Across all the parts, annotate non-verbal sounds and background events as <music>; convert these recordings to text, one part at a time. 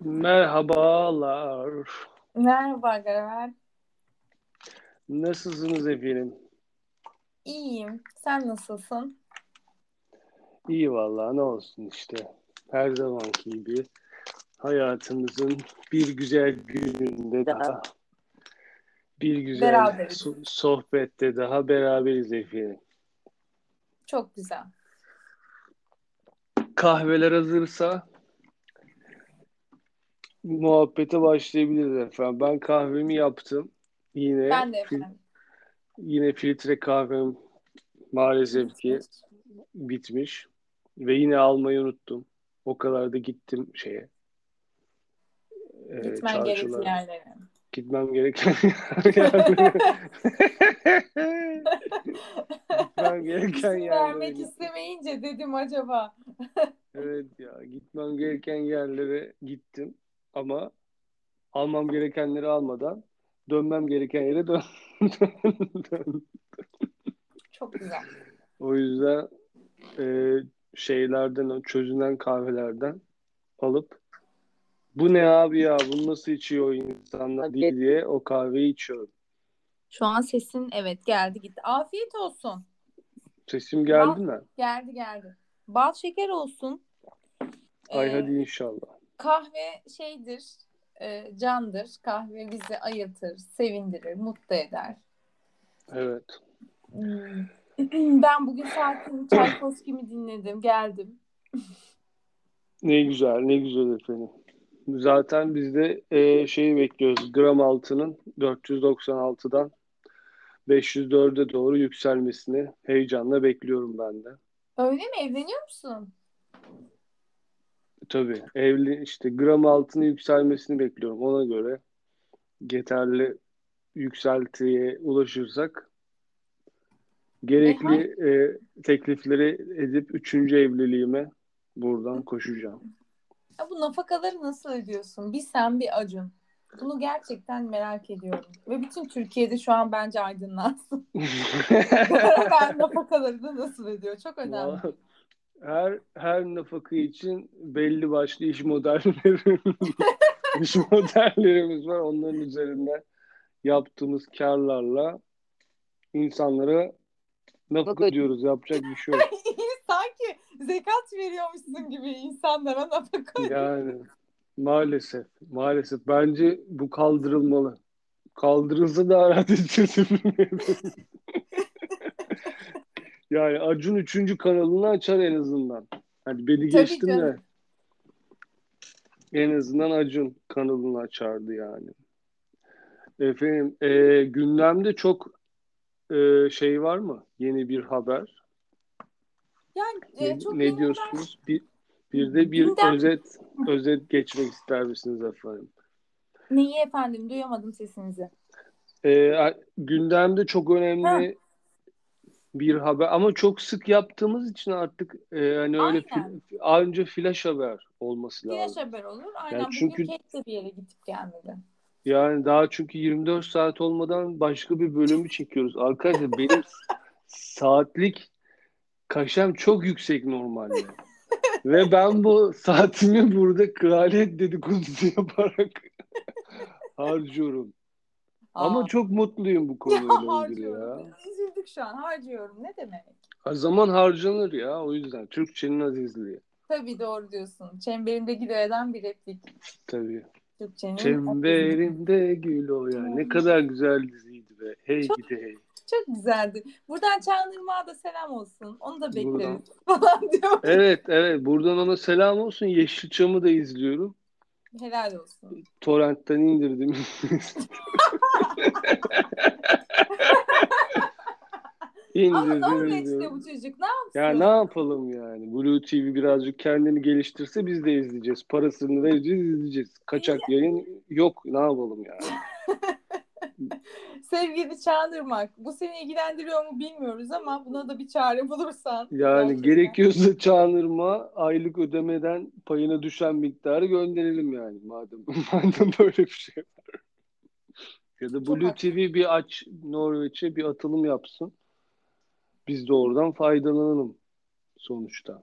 Merhabalar. Merhaba Garal. Nasılsınız efendim? İyiyim. Sen nasılsın? İyi vallahi ne olsun işte. Her zamanki gibi hayatımızın bir güzel gününde daha bir güzel Beraberiz. so- sohbette daha beraberiz efendim. Çok güzel. Kahveler hazırsa muhabbete başlayabiliriz efendim. Ben kahvemi yaptım. Yine Ben de efendim. yine filtre kahvem maalesef ki bitmiş ve yine almayı unuttum. O kadar da gittim şeye. e, Gitmen gerekli yerlere. Gitmem gereken yerlere. Gitmem gereken yerlere. vermek istemeyince dedim acaba. Evet ya gitmem gereken yerlere gittim ama almam gerekenleri almadan dönmem gereken yere dön. <laughs> Çok güzel. O yüzden e, şeylerden çözünen kahvelerden alıp bu ne abi ya bunu nasıl içiyor insanlar diye, diye o kahveyi içiyorum. Şu an sesin evet geldi gitti. Afiyet olsun. Sesim geldi mi? Geldi geldi. Bal şeker olsun. Ay Ee, hadi inşallah. Kahve şeydir, e, candır. Kahve bizi ayıltır, sevindirir, mutlu eder. Evet. Hmm. <clears throat> Ben bugün sakin Çaykovski'mi dinledim, geldim. Ne güzel, ne güzel efendim. Zaten biz de e, şeyi bekliyoruz. Gram altının 496'dan 504'e doğru yükselmesini heyecanla bekliyorum ben de. Öyle mi? Evleniyor musun? Tabii evli işte gram altını yükselmesini bekliyorum. Ona göre yeterli yükseltiye ulaşırsak gerekli e, teklifleri edip üçüncü evliliğime buradan koşacağım. Ya bu nafakaları nasıl ödüyorsun? Bir sen bir Acun. Bunu gerçekten merak ediyorum. Ve bütün Türkiye'de şu an bence aydınlansın. <laughs> ben nafakalarını nasıl ödüyor? Çok önemli. Her her nafaka için belli başlı iş modelleri <laughs> iş modellerimiz var. Onların üzerinden yaptığımız karlarla insanlara nafaka ödüyoruz. Yapacak bir şey yok. <laughs> Sanki zekat veriyormuşsun gibi insanlara nafaka. Yani maalesef maalesef bence bu kaldırılmalı. Kaldırılsa edeceğiz hepimiz. <laughs> Yani Acun üçüncü kanalını açar en azından. Hani beni Tabii geçtim canım. de en azından Acun kanalını açardı yani. Efendim e, gündemde çok e, şey var mı? Yeni bir haber. Yani Ne, e, çok ne yeni haber- diyorsunuz? Bir, bir de bir Gündem- özet özet geçmek ister misiniz efendim? Neyi efendim? Duyamadım sesinizi. E, gündemde çok önemli bir haber ama çok sık yaptığımız için artık e, hani öyle Aynen. fi- anca flash haber olması Flash lazım. haber olur. Aynen Yani çünkü- Kate bir yere gidip gelmedi. Yani daha çünkü 24 saat olmadan başka bir bölümü çekiyoruz. Arkadaşlar benim saatlik kaşem çok yüksek normalde. Ve ben bu saatimi burada kraliyet dedikodusu yaparak <laughs> harcıyorum. Ama çok mutluyum bu konuyla ilgili ya. Üzüldük şu an. Harcıyorum. Ne demek? Ha, Zaman harcanır ya o yüzden. Türkçenin azizliği. Tabii doğru diyorsun. Çemberimde gül eden bir replik. Tabii. Türkçenin Çemberimde gül o ya. Ne kadar güzel diziydi be. Hey Çok- gidi hey. Çok güzeldi. Buradan Çağınırmak'a da selam olsun. Onu da Buradan. bekleriz <laughs> falan diyor. Evet evet buradan ona selam olsun. Yeşilçam'ı da izliyorum. Helal olsun. Torrent'ten indirdim. <laughs> Ama indirdim Norveç'te indirdim. bu çocuk ne yapsın? Ya ne yapalım yani? Blue TV birazcık kendini geliştirse biz de izleyeceğiz. Parasını vereceğiz izleyeceğiz. Kaçak yayın yok. Ne yapalım yani? <laughs> Sevgili Çağınırmak, bu seni ilgilendiriyor mu bilmiyoruz ama buna da bir çare bulursan. Yani gerekiyorsa Çağınırma aylık ödemeden payına düşen miktarı gönderelim yani madem. <laughs> madem böyle bir şey. Ya da Çok Blue haklısın. TV bir aç Norveç'e bir atılım yapsın. Biz de oradan faydalanalım sonuçta.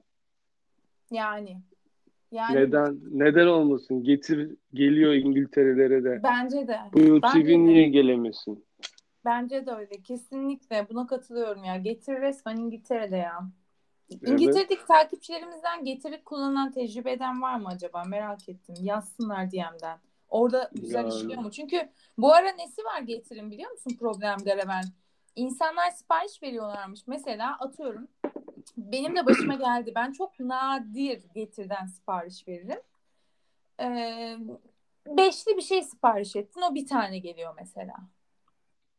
Yani Yani Neden neden olmasın? Getir geliyor İngiltere'lere de. bence de. Bu Bence TV de. niye gelemesin? Bence de öyle. Kesinlikle buna katılıyorum ya. Getir resmen İngiltere'de ya. Evet. İngiltere'deki takipçilerimizden Getir'i kullanan tecrübe eden var mı acaba? Merak ettim. Yazsınlar DM'den. Orada güzel Yani. işliyor mu? Çünkü bu ara nesi var Getir'in biliyor musun problem Garaven? İnsanlar sipariş veriyorlarmış. Mesela atıyorum benim de başıma geldi. Ben çok nadir Getir'den sipariş veririm. Ee, beşli bir şey sipariş ettin. O bir tane geliyor mesela.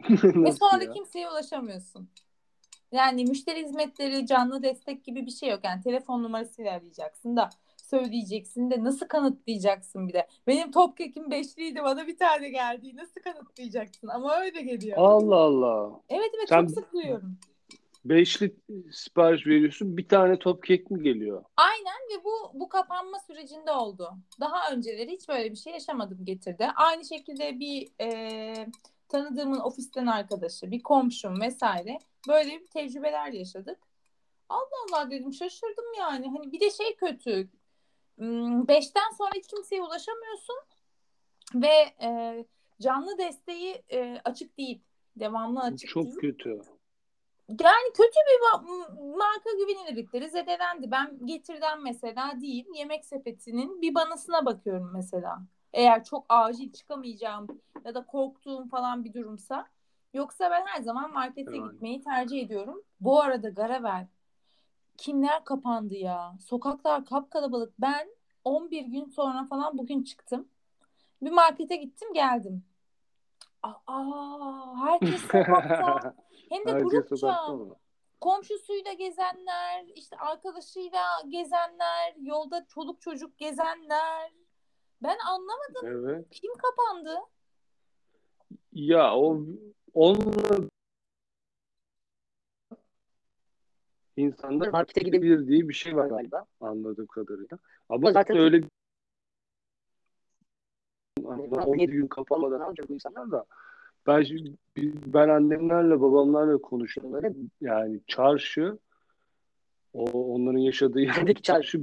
<laughs> Ve sonra ya? kimseye ulaşamıyorsun. Yani müşteri hizmetleri, canlı destek gibi bir şey yok. Yani telefon numarasıyla arayacaksın da söyleyeceksin de nasıl kanıtlayacaksın bir de. Benim top kekim beşliydi bana bir tane geldi. Nasıl kanıtlayacaksın? Ama öyle geliyor. Allah Allah. Evet evet Sen- çok sık duyuyorum. Beşli sipariş veriyorsun. Bir tane top kek mi geliyor? Aynen ve bu bu kapanma sürecinde oldu. Daha önceleri hiç böyle bir şey yaşamadım getirdi. Aynı şekilde bir e, tanıdığımın ofisten arkadaşı, bir komşum vesaire böyle bir tecrübeler yaşadık. Allah Allah dedim şaşırdım yani. Hani bir de şey kötü. Hmm, Beşten sonra hiç kimseye ulaşamıyorsun ve e, canlı desteği e, açık değil. Devamlı açık Çok değil. kötü. Yani kötü bir ma- marka güvenilirlikleri zedelendi. Ben Getir'den mesela değil Yemek Sepeti'nin bir banasına bakıyorum mesela. Eğer çok acil çıkamayacağım ya da korktuğum falan bir durumsa. Yoksa ben her zaman markete Yani. gitmeyi tercih ediyorum. Bu arada Garavel kimler kapandı ya? Sokaklar kapkalabalık. Ben 11 gün sonra falan bugün çıktım. Bir markete gittim geldim. Aa, herkes sokakta. <laughs> Hem de Herkes grupça komşusuyla gezenler, işte arkadaşıyla gezenler, yolda çoluk çocuk gezenler. Ben anlamadım. Evet. Kim kapandı? Ya o onunla insanlar markete gidebilir diye bir şey var galiba anladığım kadarıyla. Ama zaten öyle Hani 17 gün kapanmadan bu insanlar da ben şimdi- ben annemlerle babamlarla konuştuğumda yani çarşı o onların yaşadığı yerdeki çarşı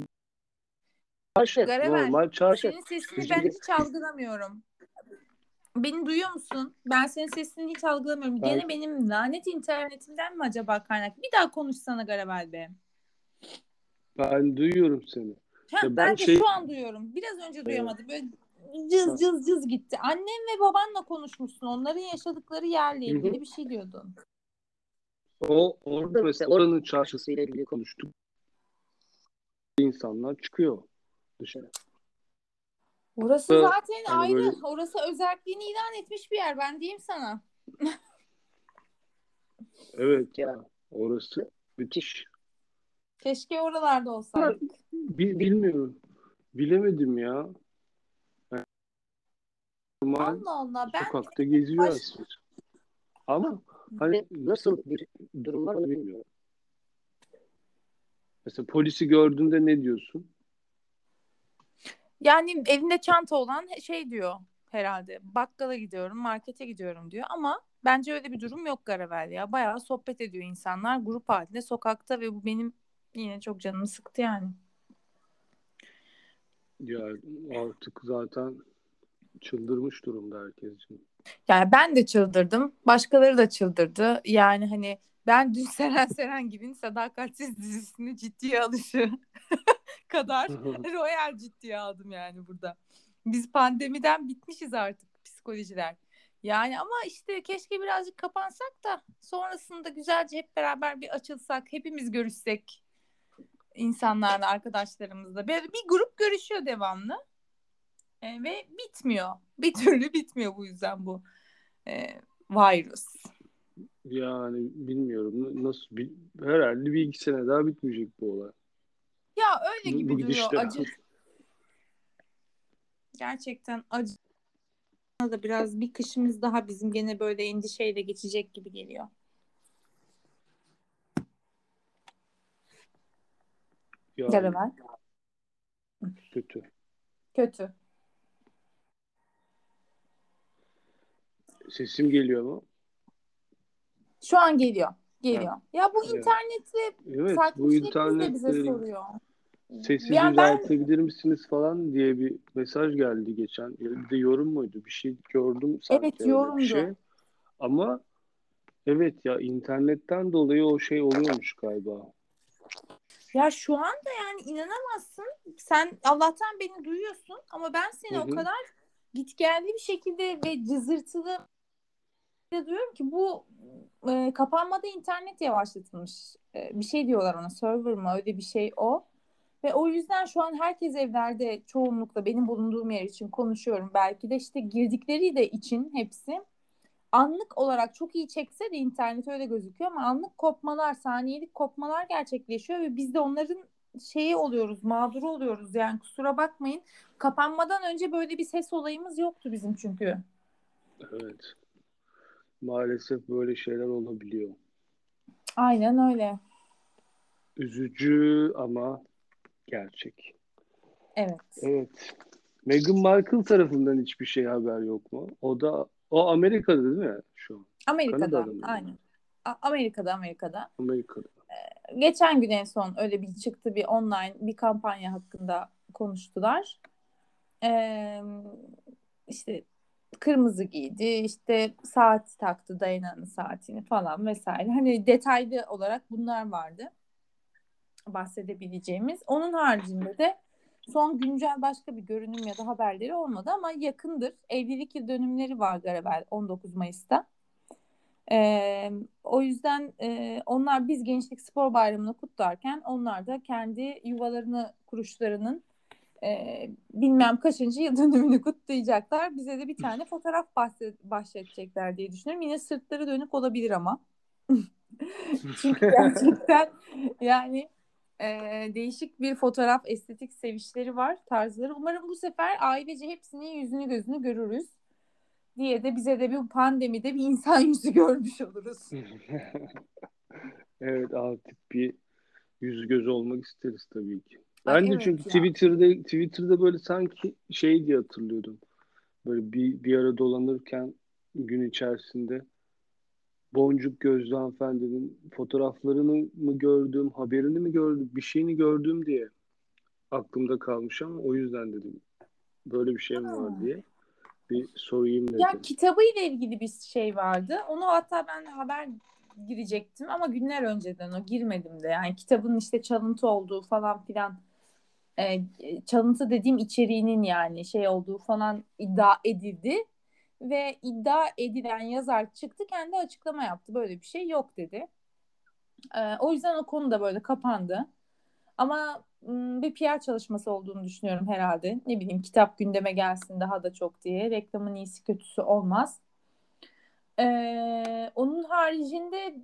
çarşı normal çarşı. Senin sesini ben bir- hiç algılamıyorum. Beni duyuyor musun? Ben senin sesini hiç algılamıyorum. Ben- Gene benim lanet internetimden mi acaba kaynak? Bir daha konuşsana Garavel be. Ben duyuyorum seni. Ha, Ya ben ben de şey- şu an duyuyorum. Biraz önce duyamadım. Böyle cız cız cız gitti. Annem ve babanla konuşmuşsun. Onların yaşadıkları yerle ilgili bir şey diyordun. O orada mesela oranın çarşısıyla ilgili konuştuk. İnsanlar çıkıyor dışarı. Orası zaten hani ayrı. böyle- Orası özelliğini ilan etmiş bir yer. Ben diyeyim sana. <laughs> Evet ya orası müthiş. Keşke oralarda olsaydık. Bil- bilmiyorum. Bilemedim ya. Normal Allah Allah. Ben sokakta geziyor Baş- aslında. Ama hani nasıl bir durum var onu bilmiyorum. Mesela polisi gördüğünde ne diyorsun? Yani evinde çanta olan şey diyor herhalde. Bakkala gidiyorum, markete gidiyorum diyor ama bence öyle bir durum yok Garavel ya. Bayağı sohbet ediyor insanlar grup halinde sokakta ve bu benim yine çok canımı sıktı yani. Ya artık zaten çıldırmış durumda herkes için. Yani ben de çıldırdım. Başkaları da çıldırdı. Yani hani ben dün Seren Seren gibinin Sadakatsiz dizisini ciddiye alışı kadar royal ciddiye aldım yani burada. Biz pandemiden bitmişiz artık psikolojiler. Yani ama işte keşke birazcık kapansak da sonrasında güzelce hep beraber bir açılsak, hepimiz görüşsek insanlarla, arkadaşlarımızla. Böyle bir grup görüşüyor devamlı. E, ve bitmiyor. Bir türlü bitmiyor bu yüzden bu e, virüs. Yani bilmiyorum nasıl bir, herhalde bir iki sene daha bitmeyecek bu olay. Ya öyle gibi bu duruyor. gidişle. Acı. Gerçekten acı. Bana da biraz bir kışımız daha bizim gene böyle endişeyle geçecek gibi geliyor. Yani Garavel. kötü. Kötü. Sesim geliyor mu? Şu an geliyor. Geliyor. Ya bu Evet. internetle Evet bu de bize internet soruyor. Sesini Yani ben- düzeltebilir misiniz falan diye bir mesaj geldi geçen. Bir de yorum muydu? Bir şey gördüm sanki Evet, bir yorumdu. şey. Ama evet ya internetten dolayı o şey oluyormuş galiba. Ya şu anda yani inanamazsın. Sen Allah'tan beni duyuyorsun ama ben seni Hı o kadar gitgelli bir şekilde ve cızırtılı diyorum ki bu e, kapanmada internet yavaşlatılmış. E, bir şey diyorlar ona server mı öyle bir şey o. Ve o yüzden şu an herkes evlerde çoğunlukla benim bulunduğum yer için konuşuyorum. Belki de işte girdikleri de için hepsi anlık olarak çok iyi çekse de internet öyle gözüküyor ama anlık kopmalar, saniyelik kopmalar gerçekleşiyor ve biz de onların şeyi oluyoruz, mağduru oluyoruz. Yani kusura bakmayın. Kapanmadan önce böyle bir ses olayımız yoktu bizim çünkü. Evet. Maalesef böyle şeyler olabiliyor. Aynen öyle. Üzücü ama gerçek. Evet. Evet. Meghan Markle tarafından hiçbir şey haber yok mu? O da o Amerika'da değil mi şu an? Amerika'da. Aynen. Amerika'da, Amerika'da. Amerika'da. Geçen gün en son öyle bir çıktı bir online bir kampanya hakkında konuştular. Ee, işte kırmızı giydi, işte saat taktı Diana'nın saatini falan vesaire. Hani detaylı olarak bunlar vardı bahsedebileceğimiz. Onun haricinde de son güncel başka bir görünüm ya da haberleri olmadı ama yakındır. Evlilik yıl dönümleri var galiba 19 Mayıs'ta. Ee, o yüzden e, onlar biz Gençlik Spor Bayramı'nı kutlarken onlar da kendi yuvalarını kuruşlarının e, bilmem kaçıncı yıl dönümünü kutlayacaklar. Bize de bir tane fotoğraf bahset, bahşedecekler diye düşünüyorum. Yine sırtları dönük olabilir ama. <laughs> Çünkü <laughs> gerçekten yani e, değişik bir fotoğraf estetik sevişleri var, tarzları. Umarım bu sefer ailece hepsinin yüzünü gözünü görürüz diye de bize de bir pandemide bir insan <laughs> yüzü görmüş oluruz. <laughs> Evet artık bir yüz göz olmak isteriz tabii ki. Ay, Ben de evet çünkü ya. Twitter'da Twitter'da böyle sanki şey diye hatırlıyordum. Böyle bir, bir ara dolanırken gün içerisinde Boncuk Gözlü hanımefendinin fotoğraflarını mı gördüm, haberini mi gördüm, bir şeyini gördüm diye aklımda kalmış ama o yüzden dedim böyle bir şey mi var diye bir sorayım dedim. Ya kitabı ile ilgili bir şey vardı. Onu hatta ben haber girecektim ama günler önceden o girmedim de. Yani kitabın işte çalıntı olduğu falan filan e, çalıntı dediğim içeriğinin yani şey olduğu falan iddia edildi. Ve iddia edilen yazar çıktı kendi açıklama yaptı. Böyle bir şey yok dedi. E, o yüzden o konu da böyle kapandı. Ama bir PR çalışması olduğunu düşünüyorum herhalde. Ne bileyim kitap gündeme gelsin daha da çok diye. Reklamın iyisi kötüsü olmaz. Ee, onun haricinde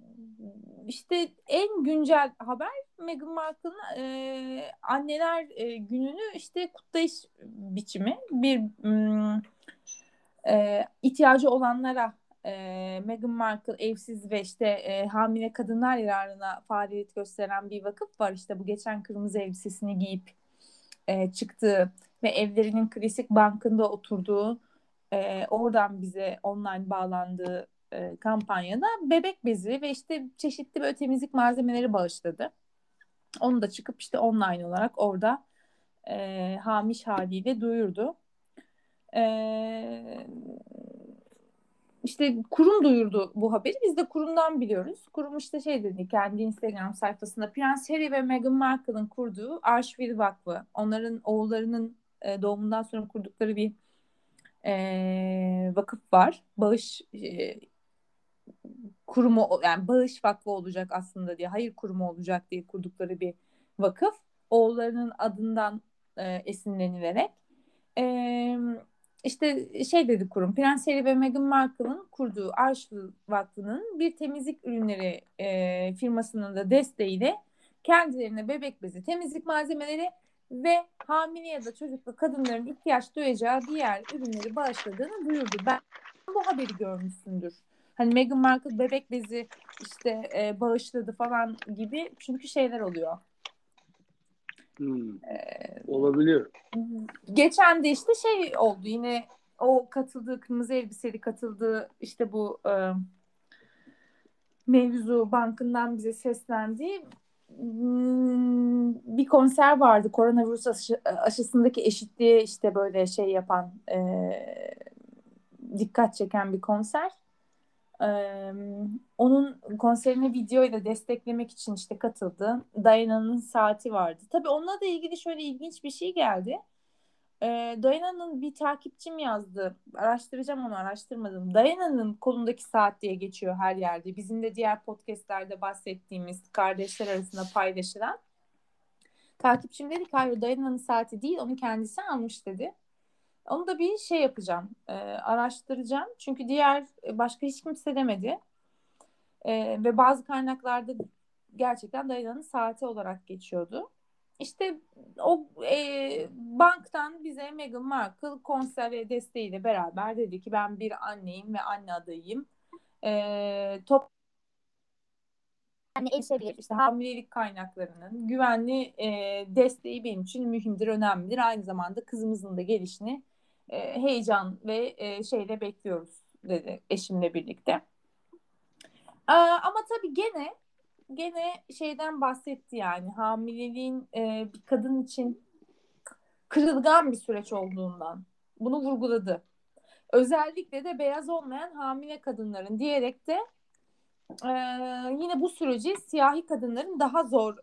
işte en güncel haber Meghan Markle'ın e, anneler e, gününü işte kutlayış biçimi bir m, e, ihtiyacı olanlara e, Meghan Markle evsiz ve işte e, hamile kadınlar yararına faaliyet gösteren bir vakıf var. İşte bu geçen kırmızı elbisesini giyip e, çıktığı ve evlerinin klasik bankında oturduğu e, oradan bize online bağlandığı e, kampanyada bebek bezi ve işte çeşitli böyle temizlik malzemeleri bağışladı. Onu da çıkıp işte online olarak orada e, hamiş haliyle duyurdu. E, işte kurum duyurdu bu haberi. Biz de kurumdan biliyoruz. Kurum işte şey dedi kendi Instagram sayfasında Prens Harry ve Meghan Markle'ın kurduğu Arşvil Vakfı. Onların oğullarının doğumundan sonra kurdukları bir e, vakıf var. Bağış e, kurumu yani bağış vakfı olacak aslında diye hayır kurumu olacak diye kurdukları bir vakıf. Oğullarının adından e, esinlenilerek e, işte şey dedi kurum Prens Harry ve Meghan Markle'ın kurduğu Arşvil Vakfı'nın bir temizlik ürünleri e, firmasının da desteğiyle kendilerine bebek bezi, temizlik malzemeleri ve hamile ya da çocuklu kadınların ihtiyaç duyacağı diğer ürünleri bağışladığını duyurdu. Ben bu haberi görmüşsündür. Hani Meghan Markle bebek bezi işte e, bağışladı falan gibi çünkü şeyler oluyor. Hmm, Ee, olabilir. geçen de işte şey oldu yine o katıldığı kırmızı elbiseli katıldığı işte bu e, mevzu bankından bize seslendi. hmm, bir konser vardı koronavirüs aşı, aşısındaki eşitliğe işte böyle şey yapan e, dikkat çeken bir konser. Ee, onun konserini videoyla desteklemek için işte katıldı. Diana'nın saati vardı. Tabii onunla da ilgili şöyle ilginç bir şey geldi. Ee, Diana'nın bir takipçim yazdı. Araştıracağım onu araştırmadım. Diana'nın kolundaki saat diye geçiyor her yerde. Bizim de diğer podcastlerde bahsettiğimiz kardeşler arasında paylaşılan. Takipçim dedi ki hayır Diana'nın saati değil onu kendisi almış dedi. Onu da bir şey yapacağım. E, araştıracağım. Çünkü diğer e, başka hiç kimse demedi. E, ve bazı kaynaklarda gerçekten Diana'nın saati olarak geçiyordu. İşte o e, banktan bize Meghan Markle konser ve desteğiyle beraber dedi ki ben bir anneyim ve anne adayıyım. E, top yani erişebilir. İşte hamilelik kaynaklarının güvenli e, desteği benim için mühimdir, önemlidir. Aynı zamanda kızımızın da gelişini e, heyecan ve e, şeyle bekliyoruz dedi eşimle birlikte. Ama tabii gene gene şeyden bahsetti yani hamileliğin e, bir kadın için kırılgan bir süreç olduğundan bunu vurguladı. Özellikle de beyaz olmayan hamile kadınların diyerek de e, yine bu süreci siyahi kadınların daha zor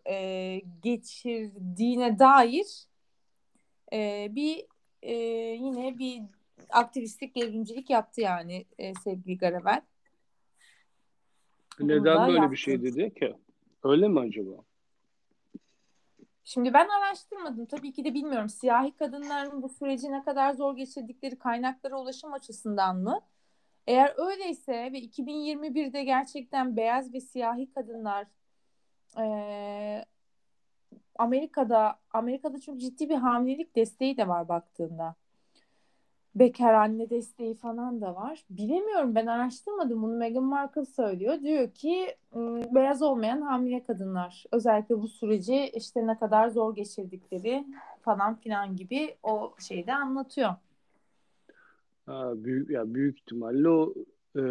geçirdiğine dair bir e, yine bir aktivistlik, devrimcilik yaptı yani e, sevgili Garavel. Neden böyle yaptı. bir şey dedi ki? Öyle mi acaba? Şimdi ben araştırmadım. Tabii ki de bilmiyorum. Siyahi kadınların bu süreci ne kadar zor geçirdikleri kaynaklara ulaşım açısından mı? Eğer öyleyse ve 2021'de gerçekten beyaz ve siyahi kadınlar e, Amerika'da Amerika'da çok ciddi bir hamilelik desteği de var baktığında. Bekar anne desteği falan da var. Bilemiyorum ben araştırmadım bunu Meghan Markle söylüyor. Diyor ki beyaz olmayan hamile kadınlar özellikle bu süreci işte ne kadar zor geçirdikleri falan filan gibi o şeyde anlatıyor. Ha, büyük ya büyük ihtimalle o e,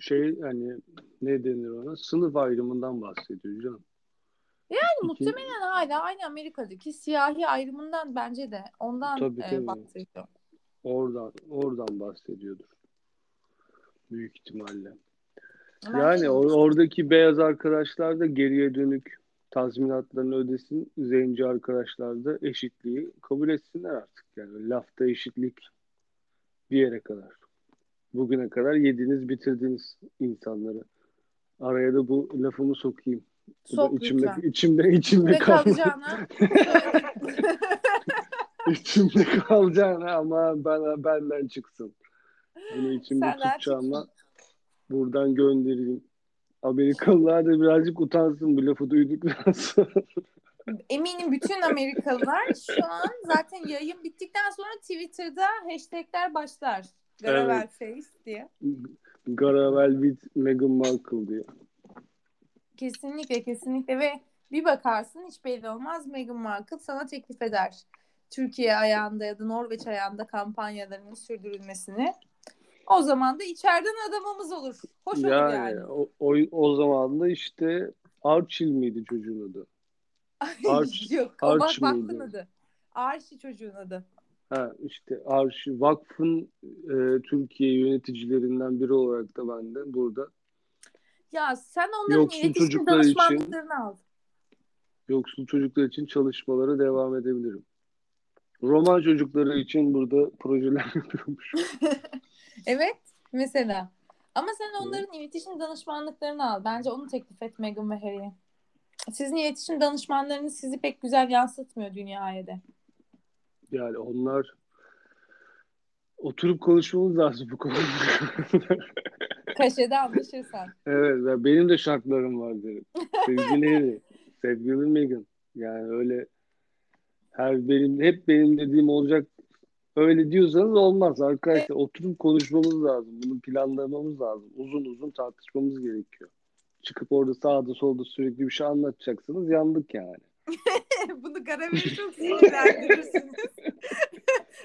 şey hani ne denir ona sınıf ayrımından bahsediyor canım. Yani muhtemelen hala aynı Amerika'daki siyahi ayrımından bence de ondan tabii, e, bahsediyor. Oradan oradan bahsediyordur. Büyük ihtimalle. Bence yani or- oradaki beyaz arkadaşlar da geriye dönük tazminatlarını ödesin. Zenci arkadaşlar da eşitliği kabul etsinler artık. Yani lafta eşitlik bir yere kadar. Bugüne kadar yediniz bitirdiniz insanları. Araya da bu lafımı sokayım. Sok içimde, lütfen. içimde, içimde kalacağına. <laughs> içimde kalacağına ama ben, benden çıksın. Bunu içimde Senden tutacağıma buradan göndereyim. Amerikalılar da birazcık utansın bu lafı duyduktan sonra. Eminim bütün Amerikalılar şu an zaten yayın bittikten sonra Twitter'da hashtagler başlar. Garavel evet. Face diye. Garavel with Meghan Markle diye. Kesinlikle kesinlikle ve bir bakarsın hiç belli olmaz Meghan Markle sana teklif eder. Türkiye ayağında ya da Norveç ayağında kampanyalarının sürdürülmesini. O zaman da içeriden adamımız olur. Hoş yani, olur yani. O, o, o zaman da işte Archil miydi çocuğun adı? Arch, Yok, Arch bak, vakfın adı. Archie çocuğun adı. Ha işte Arşi Vakfın e, Türkiye yöneticilerinden biri olarak da ben de burada. Ya sen onların yoksul iletişim danışmanlıklarını için, al. Yoksul çocuklar için çalışmalara devam edebilirim. Roman çocukları için burada projeler <laughs> yapıyormuş. <laughs> evet mesela. Ama sen onların evet. iletişim danışmanlıklarını al. Bence onu teklif et Meghan ve Harry'e. Sizin iletişim danışmanlarınız sizi pek güzel yansıtmıyor dünyaya da. Yani onlar oturup konuşmamız lazım bu konuda. <laughs> Kaşede anlaşırsan. Evet benim de şartlarım var derim. Sevgili <laughs> sevgili Megan. Yani öyle her benim hep benim dediğim olacak öyle diyorsanız olmaz arkadaşlar. Oturup konuşmamız lazım. Bunu planlamamız lazım. Uzun uzun tartışmamız gerekiyor. Çıkıp orada sağda solda sürekli bir şey anlatacaksınız yandık yani. <laughs> Bunu Garavel'i çok sinirlendirirsiniz. <laughs>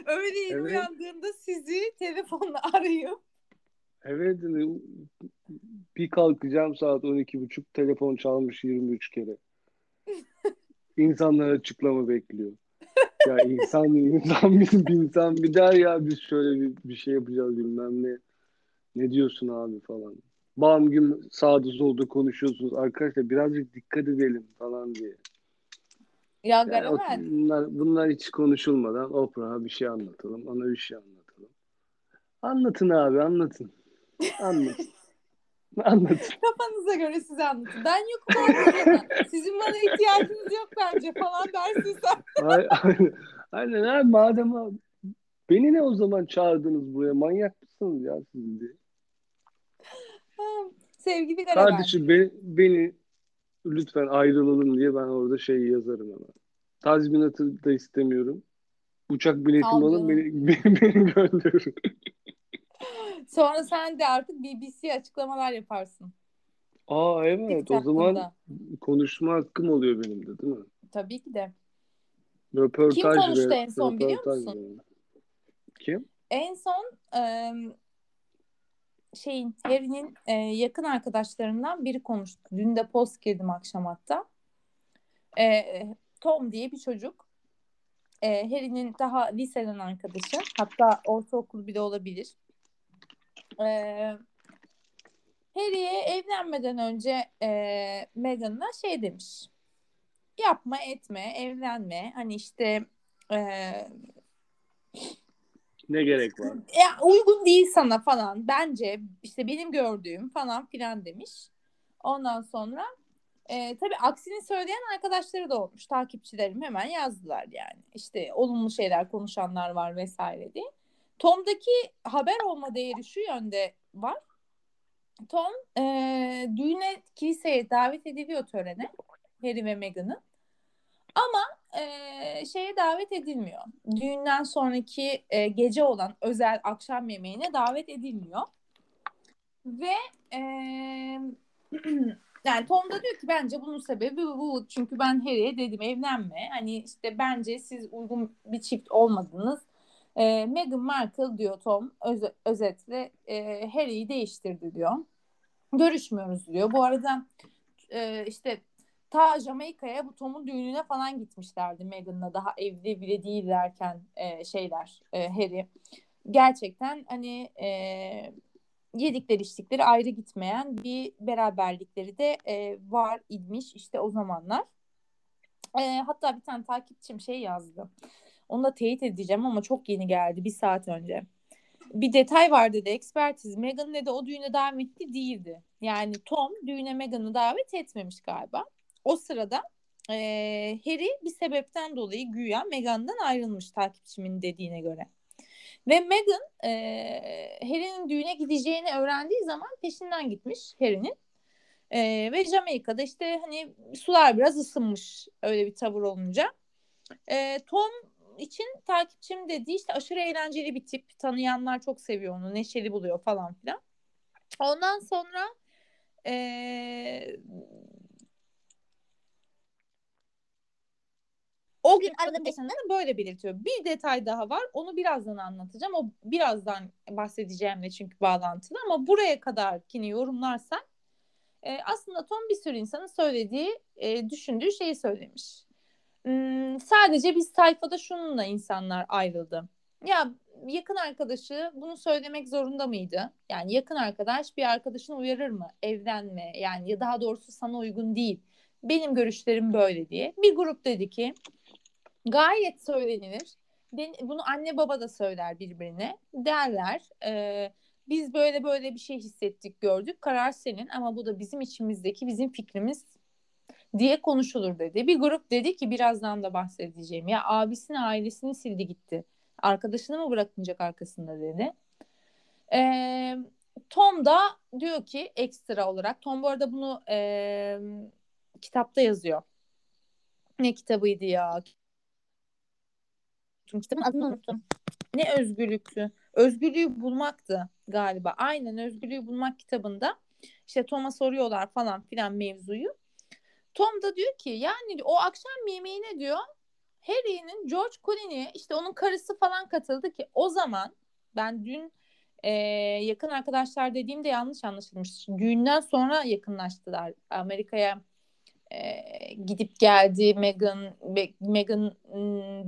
Öyle yeni evet. uyandığında sizi telefonla arayıp Evet Bir kalkacağım saat 12.30 telefon çalmış 23 kere. İnsanlar açıklama bekliyor. Ya insan insan bir, insan bir der ya biz şöyle bir, bir şey yapacağız bilmem ne. Ne diyorsun abi falan. Bağım gün sağda solda konuşuyorsunuz. Arkadaşlar birazcık dikkat edelim falan diye. Ya Yani o- bunlar, bunlar hiç konuşulmadan Oprah'a bir şey anlatalım. Ona bir şey anlatalım. Anlatın abi anlatın. Anlatın. <laughs> anlatın. Kafanıza göre size anlatın. Ben yokum ortada. Sizin bana ihtiyacınız yok bence falan dersin sen. Ay- Aynen, aynen abi madem abi. Beni ne o zaman çağırdınız buraya? Manyak mısınız ya siz diye. Sevgili. Kardeşim beni, beni lütfen ayrılalım diye ben orada şey yazarım hemen. Tazminatı da istemiyorum. Uçak biletim Al alın beni, <laughs> beni, beni gönderin. <laughs> Sonra sen de artık BBC açıklamalar yaparsın. Aa evet o TikTok'ta. zaman konuşma hakkım oluyor benim de değil mi? Tabii ki de. Röportaj Kim konuştu ve- en son biliyor musun? yani. Kim? En son em, şeyin Harry'nin e, yakın arkadaşlarından biri konuştu. Dün de post girdim akşam hatta. E, Tom diye bir çocuk. E, Harry'nin daha liseden arkadaşı. Hatta ortaokul bile olabilir. E, Harry'e evlenmeden önce e, Meghan'a şey demiş. Yapma etme evlenme. Hani işte e, Ne gerek var? ya uygun değil sana falan bence işte benim gördüğüm falan filan demiş. Ondan sonra e, tabii aksini söyleyen arkadaşları da olmuş. Takipçilerim hemen yazdılar yani. İşte olumlu şeyler konuşanlar var vesaire diye. Tom'daki haber olma değeri şu yönde var. Tom e, düğüne kiliseye davet ediliyor törene. Harry ve Meghan'ın. Ama e, şeye davet edilmiyor. Düğünden sonraki e, gece olan özel akşam yemeğine davet edilmiyor. Ve e, <clears throat> yani Tom da diyor ki bence bunun sebebi bu. Çünkü ben Harry'e dedim evlenme. Hani işte bence siz uygun bir çift olmadınız. E, Meghan Markle diyor Tom öz- özetle e, Harry'i değiştirdi diyor. Görüşmüyoruz diyor. Bu arada e, işte ta Jamaika'ya bu Tom'un düğününe falan gitmişlerdi Meghan'la daha evli bile değillerken e, şeyler e, Harry. Gerçekten hani e, yedikleri içtikleri ayrı gitmeyen bir beraberlikleri de e, var idmiş işte o zamanlar. E, hatta bir tane takipçim şey yazdı. Onu da teyit edeceğim ama çok yeni geldi bir saat önce. Bir detay var dedi ekspertiz. Meghan dedi o düğüne davetli değildi. Yani Tom düğüne Meghan'ı davet etmemiş galiba. O sırada e, Harry bir sebepten dolayı güya Meghan'dan ayrılmış takipçimin dediğine göre. Ve Meghan e, Harry'nin düğüne gideceğini öğrendiği zaman peşinden gitmiş Harry'nin. E, ve Jamaika'da işte hani sular biraz ısınmış öyle bir tavır olunca. E, Tom için takipçim dediği işte aşırı eğlenceli bir tip. Tanıyanlar çok seviyor onu. Neşeli buluyor falan filan. Ondan sonra e, o yaşında da böyle belirtiyor. Bir detay daha var. Onu birazdan anlatacağım. O birazdan bahsedeceğimle çünkü bağlantılı ama buraya kadarkini yorumlarsak e, aslında Tom bir sürü insanın söylediği, e, düşündüğü şeyi söylemiş. Hmm, sadece biz sayfada şununla insanlar ayrıldı. Ya yakın arkadaşı bunu söylemek zorunda mıydı? Yani yakın arkadaş bir arkadaşını uyarır mı? Evlenme yani ya daha doğrusu sana uygun değil. Benim görüşlerim böyle diye. Bir grup dedi ki gayet söylenilir. Bunu anne baba da söyler birbirine. Derler e, biz böyle böyle bir şey hissettik gördük. Karar senin ama bu da bizim içimizdeki bizim fikrimiz diye konuşulur dedi. Bir grup dedi ki birazdan da bahsedeceğim. Ya abisini ailesini sildi gitti. Arkadaşını mı bırakmayacak arkasında dedi. Ee, Tom da diyor ki ekstra olarak Tom bu arada bunu e, kitapta yazıyor. Ne kitabıydı ya? Çünkü kitabın adını unuttum. Ne özgürlüklü? Özgürlüğü bulmaktı galiba. Aynen özgürlüğü bulmak kitabında işte Tom'a soruyorlar falan filan mevzuyu. Tom da diyor ki yani o akşam yemeğine diyor Harry'nin George Clooney işte onun karısı falan katıldı ki o zaman ben dün e, yakın arkadaşlar dediğimde yanlış anlaşılmış. Düğünden sonra yakınlaştılar. Amerika'ya gidip geldi. Meghan Meghan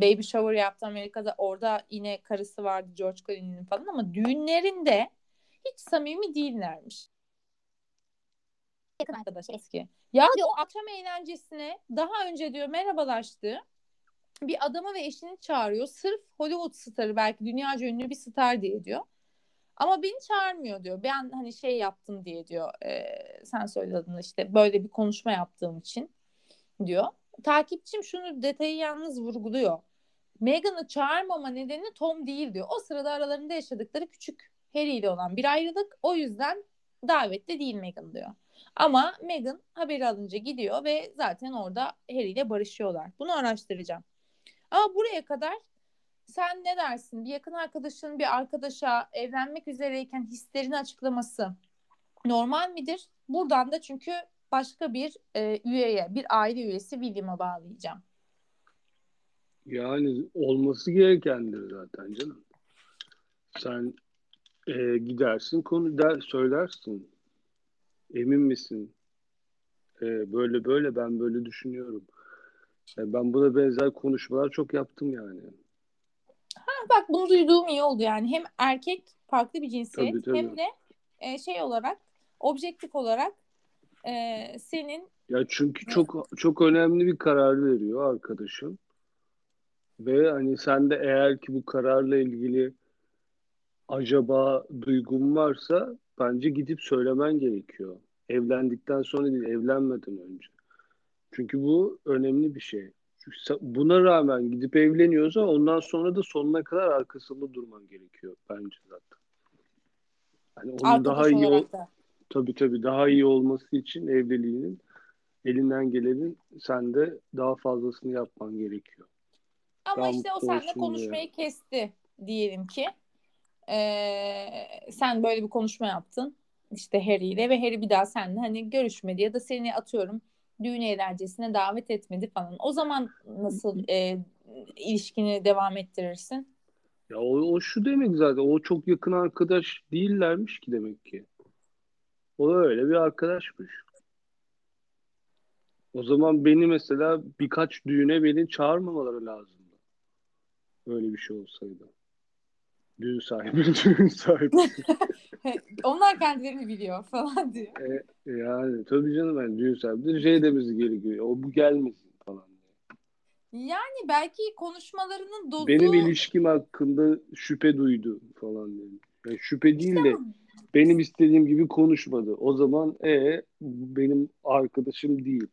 baby shower yaptı Amerika'da. Orada yine karısı vardı George Clooney'nin falan ama düğünlerinde hiç samimi değillermiş. Yakın arkadaş eski. Ya diyor, o akşam eğlencesine daha önce diyor merhabalaştı. Bir adamı ve eşini çağırıyor. Sırf Hollywood starı belki dünyaca ünlü bir star diye diyor. Ama beni çağırmıyor diyor. Ben hani şey yaptım diye diyor. E, sen söyledin işte böyle bir konuşma yaptığım için diyor. Takipçim şunu detayı yalnız vurguluyor. Meghan'ı çağırmama nedeni Tom değil diyor. O sırada aralarında yaşadıkları küçük Harry ile olan bir ayrılık. O yüzden davette değil Meghan diyor. Ama Meghan haberi alınca gidiyor ve zaten orada Harry ile barışıyorlar. Bunu araştıracağım. Ama buraya kadar sen ne dersin? Bir yakın arkadaşın bir arkadaşa evlenmek üzereyken hislerini açıklaması normal midir? Buradan da çünkü başka bir e, üyeye, bir aile üyesi William'a bağlayacağım. Yani olması gerekendir zaten canım. Sen e, gidersin konu der söylersin. Emin misin? E, böyle böyle ben böyle düşünüyorum. E, ben buna benzer konuşmalar çok yaptım yani. Bak bunu duyduğum iyi oldu yani. Hem erkek farklı bir cinsiyet Tabii, tabii. hem de e, şey olarak objektif olarak e, senin Ya çünkü çok çok önemli bir karar veriyor arkadaşım. Ve hani sen de eğer ki bu kararla ilgili acaba duygun varsa bence gidip söylemen gerekiyor. Evlendikten sonra değil, evlenmeden önce. Çünkü bu önemli bir şey. Buna rağmen gidip evleniyorsa ondan sonra da sonuna kadar arkasında durman gerekiyor bence zaten. Hani onun arkadaş daha iyi ol- da. tabii tabii daha iyi olması için evliliğinin elinden gelenin sen de daha fazlasını yapman gerekiyor. Ama Daha işte o seninle konuşmayı kesti diyelim ki. Ee, sen böyle bir konuşma yaptın işte Harry ile ve Harry bir daha seninle hani görüşmedi ya da seni atıyorum düğün eğlencesine davet etmedi falan. O zaman nasıl e, ilişkini devam ettirirsin? Ya o, o şu demek zaten o çok yakın arkadaş değillermiş ki demek ki. O öyle bir arkadaşmış. O zaman beni mesela birkaç düğüne beni çağırmamaları lazımdı. Öyle bir şey olsaydı. Düğün sahibi, <laughs> düğün sahibi. <laughs> Onlar kendilerini biliyor falan diyor. E, yani tabii canım yani düğün sahibi de şey demesi gerekiyor. O bu gelmesin falan. Yani belki konuşmalarının dozu Benim ilişkim hakkında şüphe duydu falan dedi. Yani şüphe değil de benim istediğim gibi konuşmadı. O zaman e benim arkadaşım değil.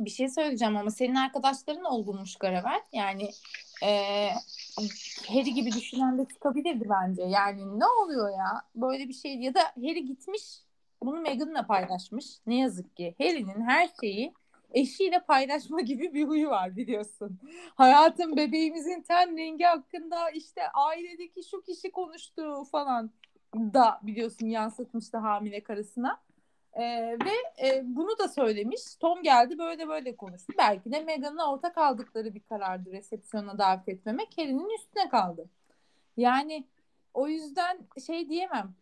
bir şey söyleyeceğim ama senin arkadaşların olgunmuş Garavel. Yani e, Harry gibi düşünen de çıkabilirdi bence. Yani ne oluyor ya? Böyle bir şey ya da Harry gitmiş bunu Meghan'la paylaşmış. Ne yazık ki Harry'nin her şeyi eşiyle paylaşma <laughs> gibi bir huyu var biliyorsun. Hayatım bebeğimizin ten rengi hakkında işte ailedeki şu kişi konuştu falan da biliyorsun yansıtmıştı hamile karısına. Ee, ve e, bunu da söylemiş. Tom geldi böyle böyle konuştu. Belki de Meghan'la ortak aldıkları bir karardı resepsiyona davet etmemek. Harry'nin üstüne kaldı. Yani o yüzden şey diyemem.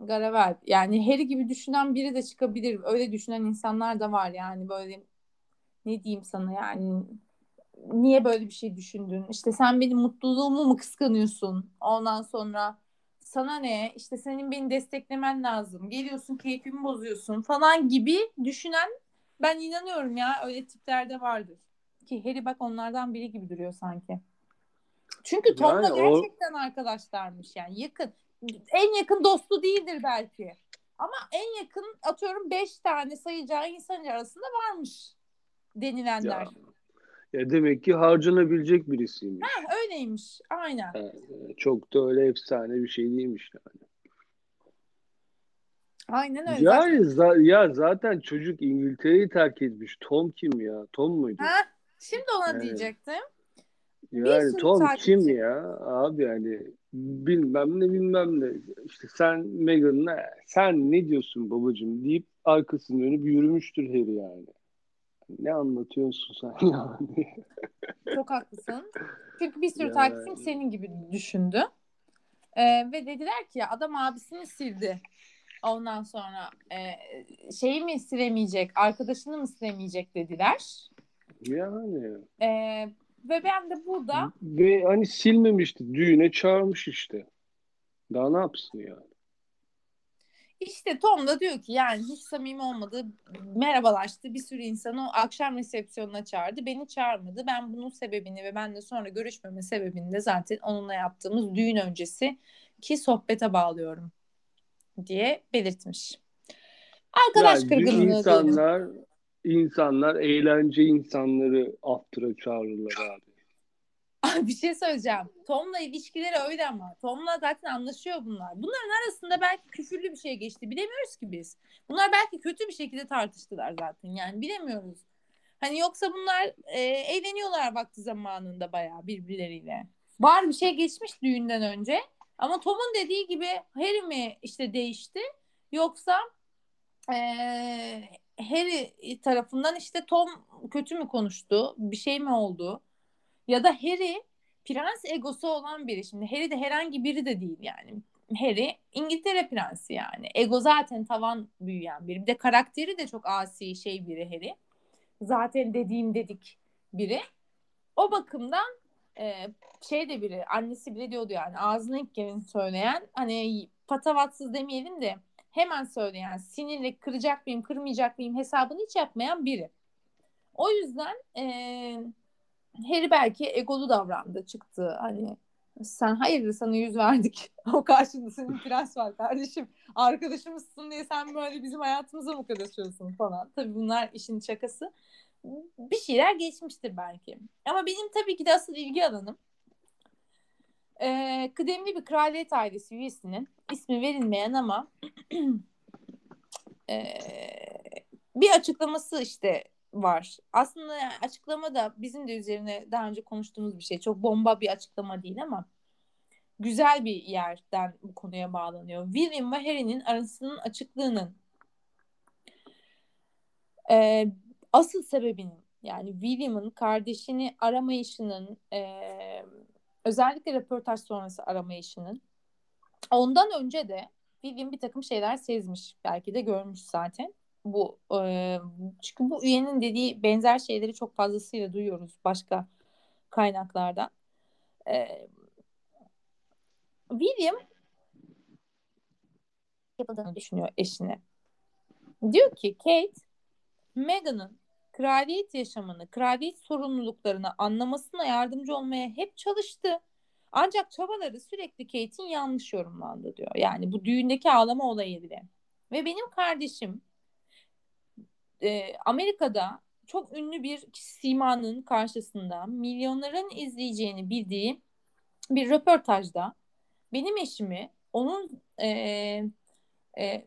Garavel. Yani Harry gibi düşünen biri de çıkabilir. Öyle düşünen insanlar da var yani böyle ne diyeyim sana yani niye böyle bir şey düşündün? İşte sen benim mutluluğumu mu kıskanıyorsun? Ondan sonra sana ne? İşte senin beni desteklemen lazım. Geliyorsun keyfimi bozuyorsun falan gibi düşünen ben inanıyorum ya öyle tiplerde vardır. Ki Harry bak onlardan biri gibi duruyor sanki. Çünkü Tom'la Yani o- gerçekten arkadaşlarmış yani yakın. En yakın dostu değildir belki. Ama en yakın atıyorum 5 tane sayacağı insan arasında varmış denilenler. Ya, ya demek ki harcanabilecek birisiymiş. Heh, öyleymiş. Aynen. Yani çok da öyle efsane bir şey değilmiş yani. Aynen öyle. Zaten- Yani za- ya zaten çocuk İngiltere'yi terk etmiş. Tom kim ya? Tom muydu? Ha, şimdi ona Evet. diyecektim. Yani Tom takipçi. kim ya? Abi yani bilmem ne bilmem ne. İşte sen Meghan'la sen ne diyorsun babacığım deyip arkasını dönüp yürümüştür Harry yani. Ne anlatıyorsun sen <laughs> yani? Çok haklısın. Çünkü bir sürü Yani. takipçim senin gibi düşündü. Ee, ve dediler ki adam abisini sildi. Ondan sonra e, şeyi mi silemeyecek, arkadaşını mı silemeyecek dediler. Yani. Ee, ve ben de burada Ve hani silmemişti. Düğüne çağırmış işte. Daha ne yapsın yani? İşte Tom da diyor ki yani hiç samimi olmadı. Merhabalaştı. Bir sürü insanı o akşam resepsiyonuna çağırdı. Beni çağırmadı. Ben bunun sebebini ve benle sonra görüşmeme sebebini de zaten onunla yaptığımız düğün öncesi ki sohbete bağlıyorum diye belirtmiş. Arkadaş Yani kırgınlığı diyelim. insanlar insanlar eğlence insanları after'a çağırırlar abi. <laughs> Bir şey söyleyeceğim. Tom'la ilişkileri öyle ama. Tom'la zaten anlaşıyor bunlar. Bunların arasında belki küfürlü bir şey geçti. Bilemiyoruz ki biz. Bunlar belki kötü bir şekilde tartıştılar zaten. Yani bilemiyoruz. Hani yoksa bunlar e, eğleniyorlar vakti zamanında bayağı birbirleriyle. Var bir şey geçmiş düğünden önce. Ama Tom'un dediği gibi Harry mi işte değişti yoksa e, Harry tarafından işte Tom kötü mü konuştu? Bir şey mi oldu? Ya da Harry prens egosu olan biri. Şimdi Harry de herhangi biri de değil yani. Harry İngiltere prensi yani. Ego zaten tavan büyüyen biri. Bir de karakteri de çok asi şey biri Harry. Zaten dediğim dedik biri. O bakımdan e, şey de biri annesi bile diyordu yani ağzına ilk gelin söyleyen hani patavatsız demeyelim de hemen söyleyen sinirle kıracak mıyım kırmayacak mıyım hesabını hiç yapmayan biri. O yüzden e, Harry belki egolu davrandı çıktı. Hani sen hayırdır sana yüz verdik. <laughs> O karşında senin prens var kardeşim. Arkadaşımızsın diye sen böyle bizim hayatımıza mı karışıyorsun? falan. Tabii bunlar işin şakası. Bir şeyler geçmiştir belki. Ama benim tabii ki de asıl ilgi alanım e, kıdemli bir kraliyet ailesi üyesinin ismi verilmeyen ama <clears throat> e, bir açıklaması işte var. Aslında yani açıklama da bizim de üzerine daha önce konuştuğumuz bir şey. Çok bomba bir açıklama değil ama güzel bir yerden bu konuya bağlanıyor. William ve Harry'nin arasının açıklığının e, asıl sebebinin yani William'ın kardeşini aramayışının e, özellikle röportaj sonrası aramayışının ondan önce de William bir takım şeyler sezmiş. Belki de görmüş zaten. Bu e, çünkü bu üyenin dediği benzer şeyleri çok fazlasıyla duyuyoruz başka kaynaklardan. E, William yapıldığını düşünüyor eşine. Diyor ki Kate, Meghan'ın kraliyet yaşamını, kraliyet sorumluluklarını anlamasına yardımcı olmaya hep çalıştı. Ancak çabaları sürekli Kate'in yanlış yorumlandı diyor. Yani bu düğündeki ağlama olayı bile. Ve benim kardeşim e, Amerika'da çok ünlü bir simanın karşısında milyonların izleyeceğini bildiği bir röportajda benim eşimi onun e, e,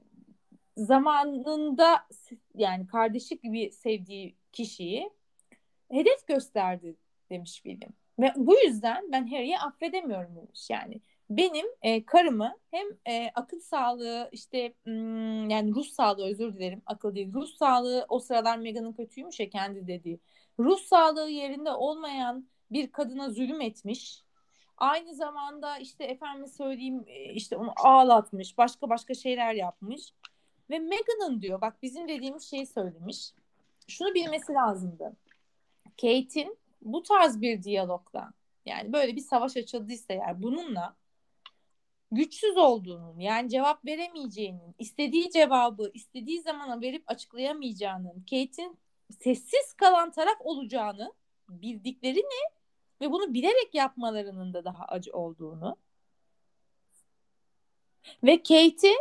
zamanında yani kardeşlik gibi sevdiği kişiyi hedef gösterdi demiş William. Ve bu yüzden ben Harry'i affedemiyorum demiş yani. Benim e, karımı hem e, akıl sağlığı işte hmm, yani ruh sağlığı özür dilerim akıl değil ruh sağlığı o sıralar Meghan'ın kötüymüş ya kendi dediği. Ruh sağlığı yerinde olmayan bir kadına zulüm etmiş. Aynı zamanda işte efendim söyleyeyim işte onu ağlatmış başka başka şeyler yapmış. Ve Meghan'ın diyor bak bizim dediğimiz şeyi söylemiş. Şunu bilmesi lazımdı. Kate'in bu tarz bir diyalogla yani böyle bir savaş açıldıysa eğer bununla güçsüz olduğunun yani cevap veremeyeceğinin, istediği cevabı istediği zamana verip açıklayamayacağının, Kate'in sessiz kalan taraf olacağını bildiklerini ve bunu bilerek yapmalarının da daha acı olduğunu ve Kate'i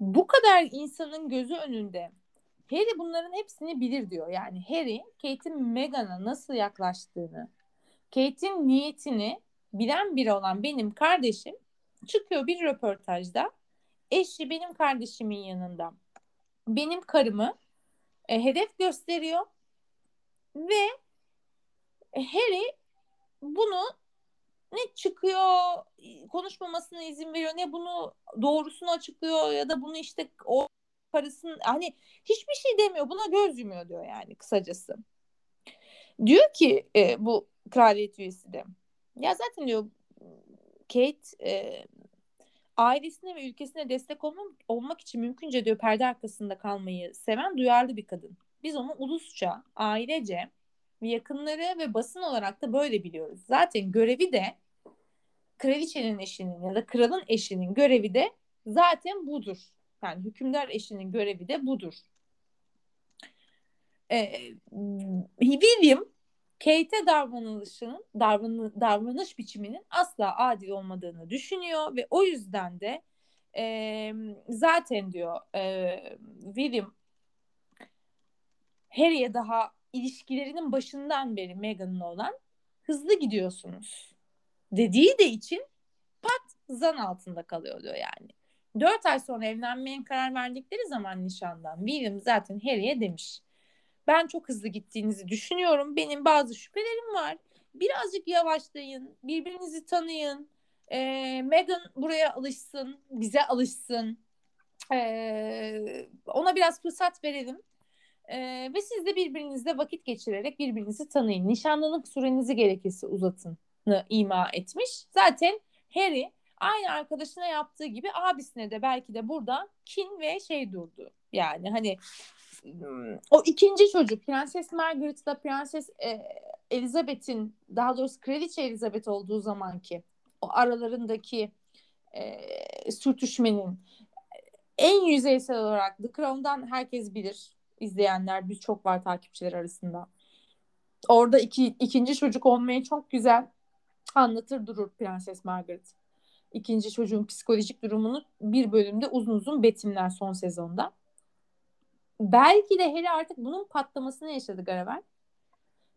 bu kadar insanın gözü önünde Harry bunların hepsini bilir diyor. Yani Harry Kate'in Meghan'a nasıl yaklaştığını, Kate'in niyetini bilen biri olan benim kardeşim çıkıyor bir röportajda. Eşi benim kardeşimin yanında. Benim karımı e, hedef gösteriyor ve Harry bunu ne çıkıyor konuşmamasına izin veriyor ne bunu doğrusunu açıklıyor ya da bunu işte o parasını hani hiçbir şey demiyor buna göz yumuyor diyor yani kısacası. Diyor ki e, bu kraliyet üyesi de ya zaten diyor Kate e, ailesine ve ülkesine destek olmak, olmak için mümkünce diyor perde arkasında kalmayı seven duyarlı bir kadın. Biz onu ulusça, ailece yakınları ve basın olarak da böyle biliyoruz. Zaten görevi de kraliçenin eşinin ya da kralın eşinin görevi de zaten budur. Yani hükümdar eşinin görevi de budur. Ee, William Kate'e davranışının davran, davranış biçiminin asla adil olmadığını düşünüyor ve o yüzden de e, zaten diyor e, William Harry'e daha ilişkilerinin başından beri Meghan'la olan hızlı gidiyorsunuz dediği de için pat zan altında kalıyor diyor yani. Dört ay sonra evlenmeye karar verdikleri zaman nişandan William zaten Harry'e demiş. Ben çok hızlı gittiğinizi düşünüyorum. Benim bazı şüphelerim var. Birazcık yavaşlayın. Birbirinizi tanıyın. Ee, Meghan buraya alışsın. Bize alışsın. Ee, ona biraz fırsat verelim. Ee, ve siz de birbirinizle vakit geçirerek birbirinizi tanıyın. Nişanlılık sürenizi gerekirse uzatın ima etmiş. Zaten Harry aynı arkadaşına yaptığı gibi abisine de belki de burada kin ve şey durdu. Yani hani o ikinci çocuk Prenses Margaret'la Prenses e, Elizabeth'in daha doğrusu Kraliçe Elizabeth olduğu zamanki o aralarındaki e, sürtüşmenin en yüzeysel olarak The Crown'dan herkes bilir. izleyenler birçok var takipçiler arasında. Orada iki, ikinci çocuk olmayı çok güzel anlatır durur Prenses Margaret. İkinci çocuğun psikolojik durumunu bir bölümde uzun uzun betimler son sezonda. Belki de Harry artık bunun patlamasını yaşadı Garavel.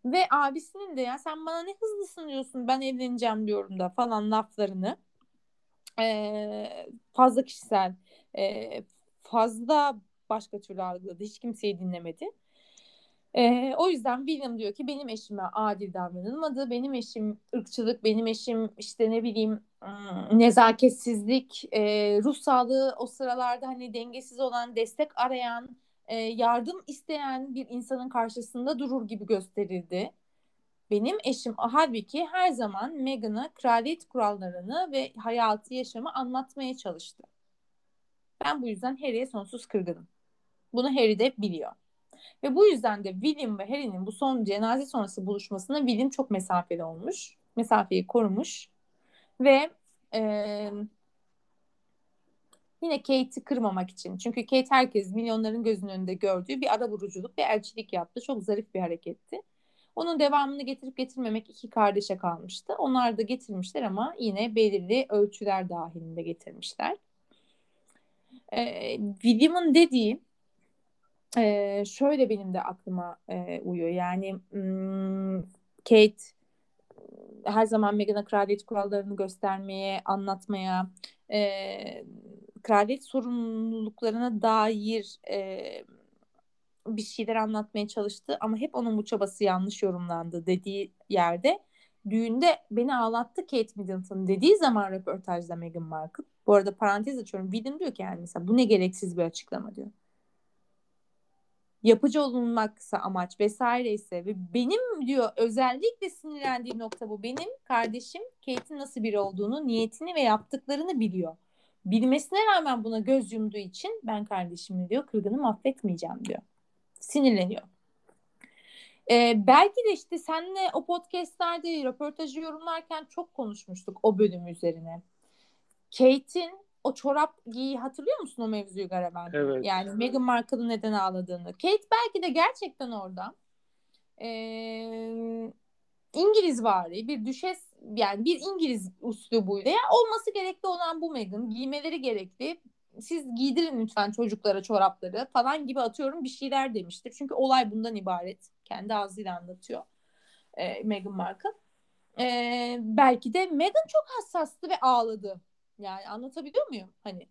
Ve abisinin de ya sen bana ne hızlısın diyorsun ben evleneceğim diyorum da falan laflarını ee, fazla kişisel e, fazla başka türlü algıladı. Hiç kimseyi dinlemedi. Ee, o yüzden William diyor ki benim eşime adil davranılmadı. Benim eşim ırkçılık, benim eşim işte ne bileyim nezaketsizlik, e, ruh sağlığı o sıralarda hani dengesiz olan, destek arayan, e, yardım isteyen bir insanın karşısında durur gibi gösterildi. Benim eşim halbuki her zaman Meghan'a kraliyet kurallarını ve hayatı yaşamı anlatmaya çalıştı. Ben bu yüzden Harry'e sonsuz kırgınım. Bunu Harry de biliyor. Ve bu yüzden de William ve Harry'nin bu son cenaze sonrası buluşmasına William çok mesafeli olmuş. Mesafeyi korumuş. Ve e, yine Kate'i kırmamak için. Çünkü Kate herkes milyonların gözünün önünde gördüğü bir ara vuruculuk ve elçilik yaptı. Çok zarif bir hareketti. Onun devamını getirip getirmemek iki kardeşe kalmıştı. Onlar da getirmişler ama yine belirli ölçüler dahilinde getirmişler. Ee, William'ın dediği e, şöyle benim de aklıma e, uyuyor. Yani hmm, Kate her zaman Meghan'a kraliyet kurallarını göstermeye, anlatmaya, e, kraliyet sorumluluklarına dair e, bir şeyler anlatmaya çalıştı ama hep onun bu çabası yanlış yorumlandı dediği yerde düğünde beni ağlattı Kate Middleton dediği zaman röportajda Meghan Markle. Bu arada parantez açıyorum. William diyor ki yani mesela bu ne gereksiz bir açıklama diyor yapıcı olunmaksa amaç vesaire ise ve benim diyor özellikle sinirlendiği nokta bu. Benim kardeşim Kate'in nasıl biri olduğunu, niyetini ve yaptıklarını biliyor. Bilmesine rağmen buna göz yumduğu için ben kardeşimi diyor kırgınım affetmeyeceğim diyor. Sinirleniyor. Ee, belki de işte senle o podcastlerde röportajı yorumlarken çok konuşmuştuk o bölüm üzerine. Kate'in o çorap giyi hatırlıyor musun o mevzuyu Garaben? Evet. Yani Meghan Markle'ın neden ağladığını. Kate belki de gerçekten orada ee, İngiliz vari bir düşes yani bir İngiliz üslubuyla ya olması gerekli olan bu Meghan giymeleri gerekli siz giydirin lütfen çocuklara çorapları falan gibi atıyorum bir şeyler demiştir. Çünkü olay bundan ibaret. Kendi ağzıyla anlatıyor e, Meghan Markle. E, belki de Meghan çok hassastı ve ağladı yani anlatabiliyor muyum? Hani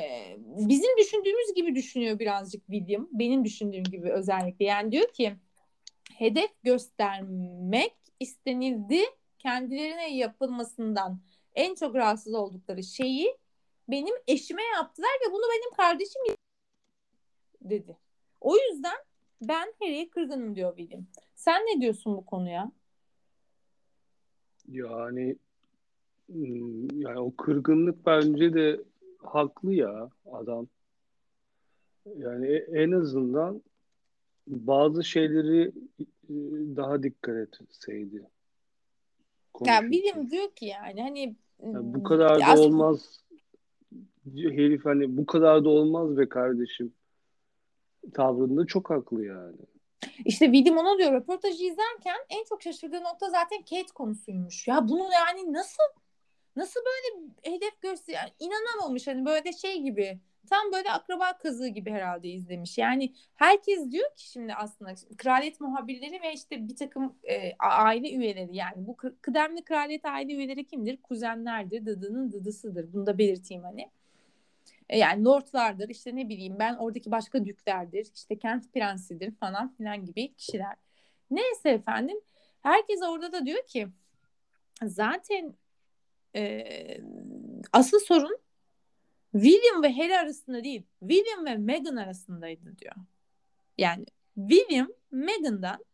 e, bizim düşündüğümüz gibi düşünüyor birazcık William. Benim düşündüğüm gibi özellikle. Yani diyor ki hedef göstermek istenildi. Kendilerine yapılmasından en çok rahatsız oldukları şeyi benim eşime yaptılar ve bunu benim kardeşim dedi. O yüzden ben Harry'e kırgınım diyor William. Sen ne diyorsun bu konuya? Yani Hmm, yani o kırgınlık bence de haklı ya adam. Yani e- en azından bazı şeyleri e, daha dikkat etseydi Yani bilim diyor ki yani hani Yani bu kadar da aslında- olmaz. Herif hani bu kadar da olmaz be kardeşim. Tavrında çok haklı yani. İşte Vidim ona diyor röportajı izlerken en çok şaşırdığı nokta zaten Kate konusuymuş. Ya bunu yani nasıl nasıl böyle hedef göster yani inanamamış hani böyle şey gibi tam böyle akraba kazığı gibi herhalde izlemiş. Yani herkes diyor ki şimdi aslında kraliyet muhabirleri ve işte bir takım e, aile üyeleri yani bu kı- kıdemli kraliyet aile üyeleri kimdir? Kuzenlerdir, dıdının dıdısıdır. Bunu da belirteyim hani. E, Yani lordlardır işte ne bileyim ben oradaki başka düklerdir işte kent prensidir falan filan gibi kişiler. Neyse efendim herkes orada da diyor ki zaten e, asıl sorun William ve Harry arasında değil William ve Meghan arasındaydı diyor. Yani William Meghan'dan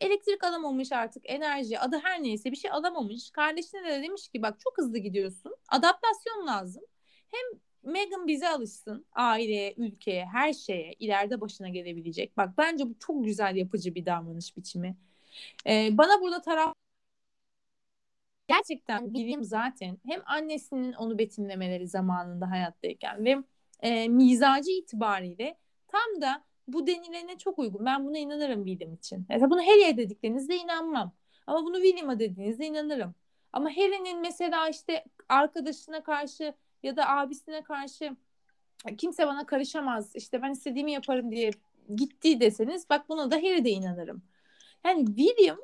elektrik alamamış artık enerji adı her neyse bir şey alamamış. Kardeşine de demiş ki bak çok hızlı gidiyorsun adaptasyon lazım. Hem Meghan bize alışsın aileye, ülkeye, her şeye ileride başına gelebilecek. Bak bence bu çok güzel yapıcı bir davranış biçimi. Ee, bana burada taraf gerçekten William zaten hem annesinin onu betimlemeleri zamanında hayattayken ve e, mizacı itibariyle tam da bu denilene çok uygun. Ben buna inanırım William için. Mesela bunu Harry'e dediklerinizde inanmam. Ama bunu William'a dediğinizde inanırım. Ama Harry'nin mesela işte arkadaşına karşı ya da abisine karşı kimse bana karışamaz işte ben istediğimi yaparım diye gitti deseniz bak buna da Harry de inanırım. Yani William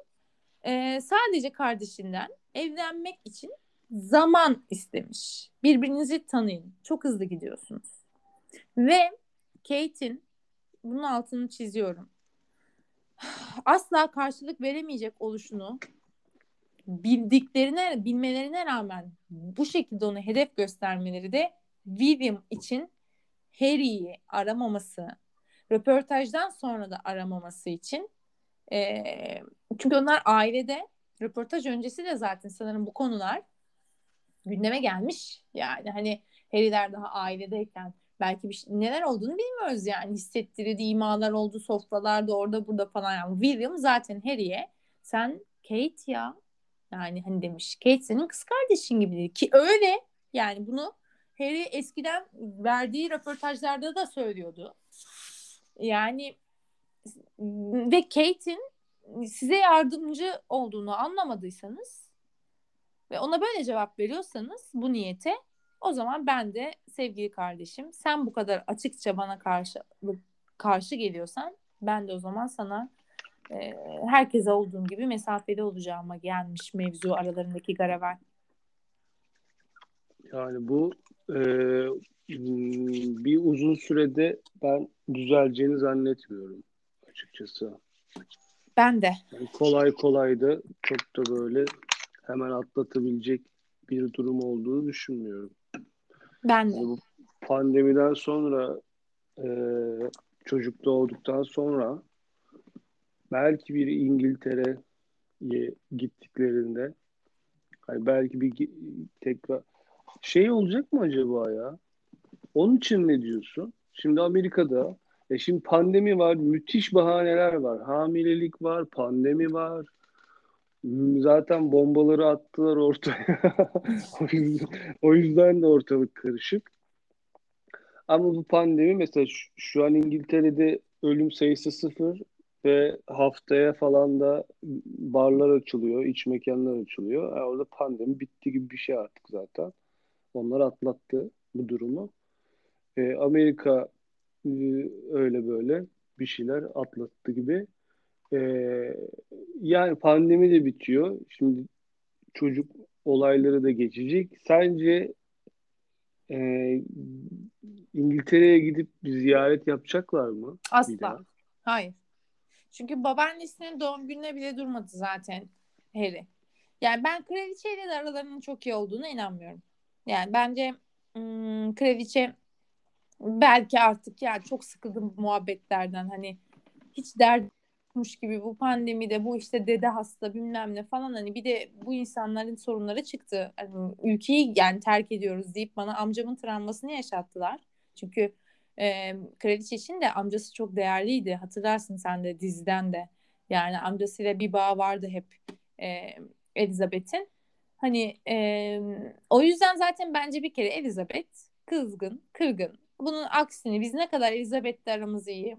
e, sadece kardeşinden evlenmek için zaman istemiş. Birbirinizi tanıyın. Çok hızlı gidiyorsunuz. Ve Kate'in bunun altını çiziyorum. Asla karşılık veremeyecek oluşunu bildiklerine, bilmelerine rağmen bu şekilde onu hedef göstermeleri de William için Harry'i aramaması, röportajdan sonra da aramaması için e, çünkü onlar ailede röportaj öncesi de zaten sanırım bu konular gündeme gelmiş. Yani hani Harry'ler daha ailedeyken belki bir şey, neler olduğunu bilmiyoruz yani hissettirdiği imalar oldu sofralarda orada burada falan yani William zaten Harry'e sen Kate ya yani hani demiş Kate senin kız kardeşin gibi dedi. ki öyle yani bunu Harry eskiden verdiği röportajlarda da söylüyordu. Yani ve Kate'in size yardımcı olduğunu anlamadıysanız ve ona böyle cevap veriyorsanız bu niyete o zaman ben de sevgili kardeşim sen bu kadar açıkça bana karşı karşı geliyorsan ben de o zaman sana e, herkese olduğum gibi mesafeli olacağıma gelmiş mevzu aralarındaki garavel. Yani bu e, bir uzun sürede ben düzeleceğini zannetmiyorum açıkçası. Ben de. Yani kolay kolay da çok da böyle hemen atlatabilecek bir durum olduğunu düşünmüyorum. Ben de. Yani bu pandemiden sonra e, çocuk doğduktan sonra belki bir İngiltere'ye gittiklerinde hani belki bir tekrar şey olacak mı acaba ya? Onun için ne diyorsun? Şimdi Amerika'da e şimdi pandemi var, müthiş bahaneler var. Hamilelik var, pandemi var. Zaten bombaları attılar ortaya. <laughs> o, yüzden, de ortalık karışık. Ama bu pandemi mesela şu, an İngiltere'de ölüm sayısı sıfır ve haftaya falan da barlar açılıyor, iç mekanlar açılıyor. Yani orada pandemi bitti gibi bir şey artık zaten. Onlar atlattı bu durumu. E, Amerika e, öyle böyle bir şeyler atlattı gibi. E, yani pandemi de bitiyor. Şimdi çocuk olayları da geçecek. Sence e, İngiltere'ye gidip bir ziyaret yapacaklar mı? Asla. Hayır. Çünkü babaannesinin doğum gününe bile durmadı zaten Harry. Yani ben kraliçeyle de aralarının çok iyi olduğuna inanmıyorum. Yani bence ım, kraliçe belki artık yani çok sıkıldım bu muhabbetlerden hani hiç dert yokmuş gibi bu pandemide bu işte dede hasta bilmem ne falan hani bir de bu insanların sorunları çıktı. Hani ülkeyi yani terk ediyoruz deyip bana amcamın travmasını yaşattılar. Çünkü e, kraliçe için de amcası çok değerliydi. Hatırlarsın sen de diziden de. Yani amcasıyla bir bağ vardı hep e, Elizabeth'in. Hani e, o yüzden zaten bence bir kere Elizabeth kızgın, kırgın. Bunun aksini biz ne kadar Elizabeth'le aramız iyi.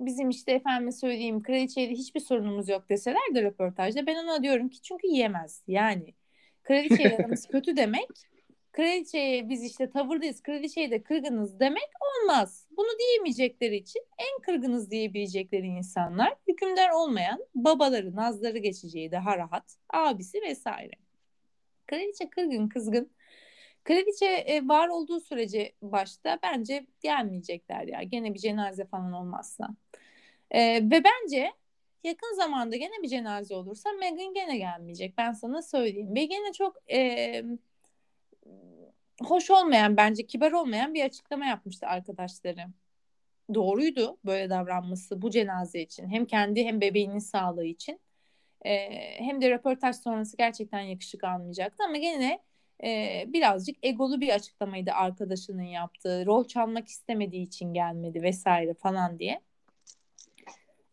Bizim işte efendime söyleyeyim kraliçeyle hiçbir sorunumuz yok deseler de röportajda ben ona diyorum ki çünkü yemez. Yani kraliçeyle <laughs> aramız kötü demek kraliçeye biz işte tavırdayız, kraliçeye de kırgınız demek olmaz. Bunu diyemeyecekleri için en kırgınız diyebilecekleri insanlar hükümdar olmayan babaları, nazları geçeceği daha rahat, abisi vesaire. Kraliçe kırgın, kızgın. Kraliçe e, var olduğu sürece başta bence gelmeyecekler ya. Gene bir cenaze falan olmazsa. E, ve bence yakın zamanda gene bir cenaze olursa Meghan gene gelmeyecek. Ben sana söyleyeyim. Ve gene çok e, hoş olmayan bence kibar olmayan bir açıklama yapmıştı arkadaşları. Doğruydu böyle davranması bu cenaze için. Hem kendi hem bebeğinin sağlığı için. Ee, hem de röportaj sonrası gerçekten yakışık almayacaktı ama gene e, birazcık egolu bir açıklamaydı arkadaşının yaptığı. Rol çalmak istemediği için gelmedi vesaire falan diye.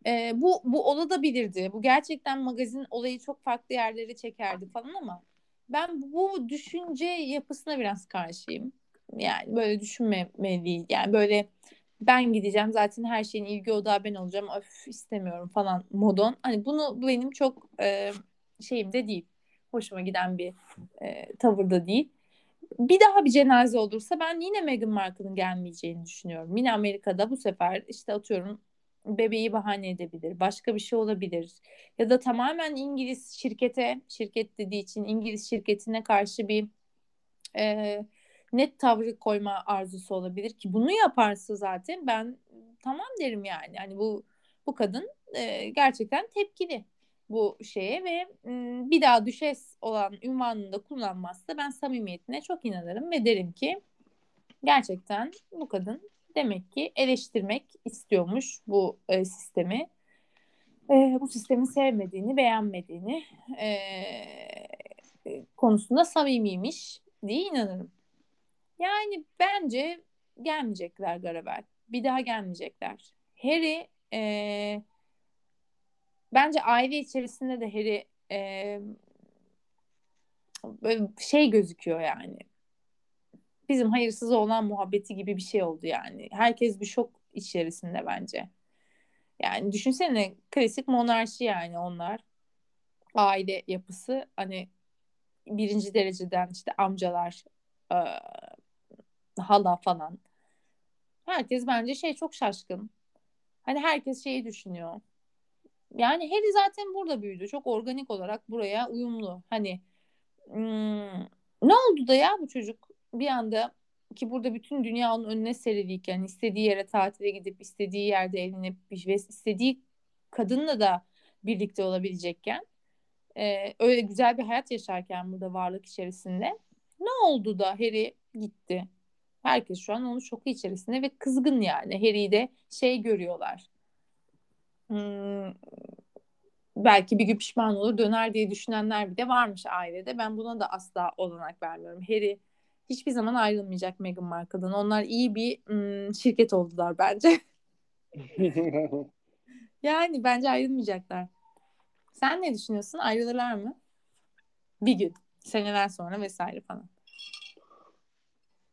E, bu bu olabilirdi. Bu gerçekten magazin olayı çok farklı yerlere çekerdi falan ama ben bu düşünce yapısına biraz karşıyım. Yani böyle düşünmemeli. Yani böyle ben gideceğim zaten her şeyin ilgi odağı ben olacağım. Öf istemiyorum falan modon. Hani bunu benim çok e, şeyimde değil. Hoşuma giden bir e, tavırda değil. Bir daha bir cenaze olursa ben yine Meghan Markle'ın gelmeyeceğini düşünüyorum. Yine Amerika'da bu sefer işte atıyorum bebeği bahane edebilir. Başka bir şey olabilir. Ya da tamamen İngiliz şirkete, şirket dediği için İngiliz şirketine karşı bir e, net tavrı koyma arzusu olabilir ki bunu yaparsa zaten ben tamam derim yani. Yani bu bu kadın e, gerçekten tepkili bu şeye ve bir daha düşes olan ünvanını da kullanmazsa ben samimiyetine çok inanırım ve derim ki gerçekten bu kadın demek ki eleştirmek istiyormuş bu e, sistemi. E, bu sistemi sevmediğini, beğenmediğini e, konusunda samimiymiş diye inanırım. Yani bence gelmeyecekler Garabel. Bir daha gelmeyecekler. Harry e, bence aile içerisinde de Harry e, böyle şey gözüküyor yani bizim hayırsız olan muhabbeti gibi bir şey oldu yani. Herkes bir şok içerisinde bence. Yani düşünsene klasik monarşi yani onlar. Aile yapısı hani birinci dereceden işte amcalar, e, hala falan. Herkes bence şey çok şaşkın. Hani herkes şeyi düşünüyor. Yani Harry zaten burada büyüdü. Çok organik olarak buraya uyumlu. Hani hmm, ne oldu da ya bu çocuk bir anda ki burada bütün dünya onun önüne seriliyken istediği yere tatile gidip istediği yerde evlenip ve istediği kadınla da birlikte olabilecekken e, öyle güzel bir hayat yaşarken burada varlık içerisinde ne oldu da Harry gitti? Herkes şu an onun şoku içerisinde ve kızgın yani. Harry'i de şey görüyorlar. Hmm, belki bir gün pişman olur döner diye düşünenler bir de varmış ailede. Ben buna da asla olanak vermiyorum. Harry hiçbir zaman ayrılmayacak Meghan Markle'dan. Onlar iyi bir ım, şirket oldular bence. <laughs> yani bence ayrılmayacaklar. Sen ne düşünüyorsun? Ayrılırlar mı? Bir gün. Seneler sonra vesaire falan.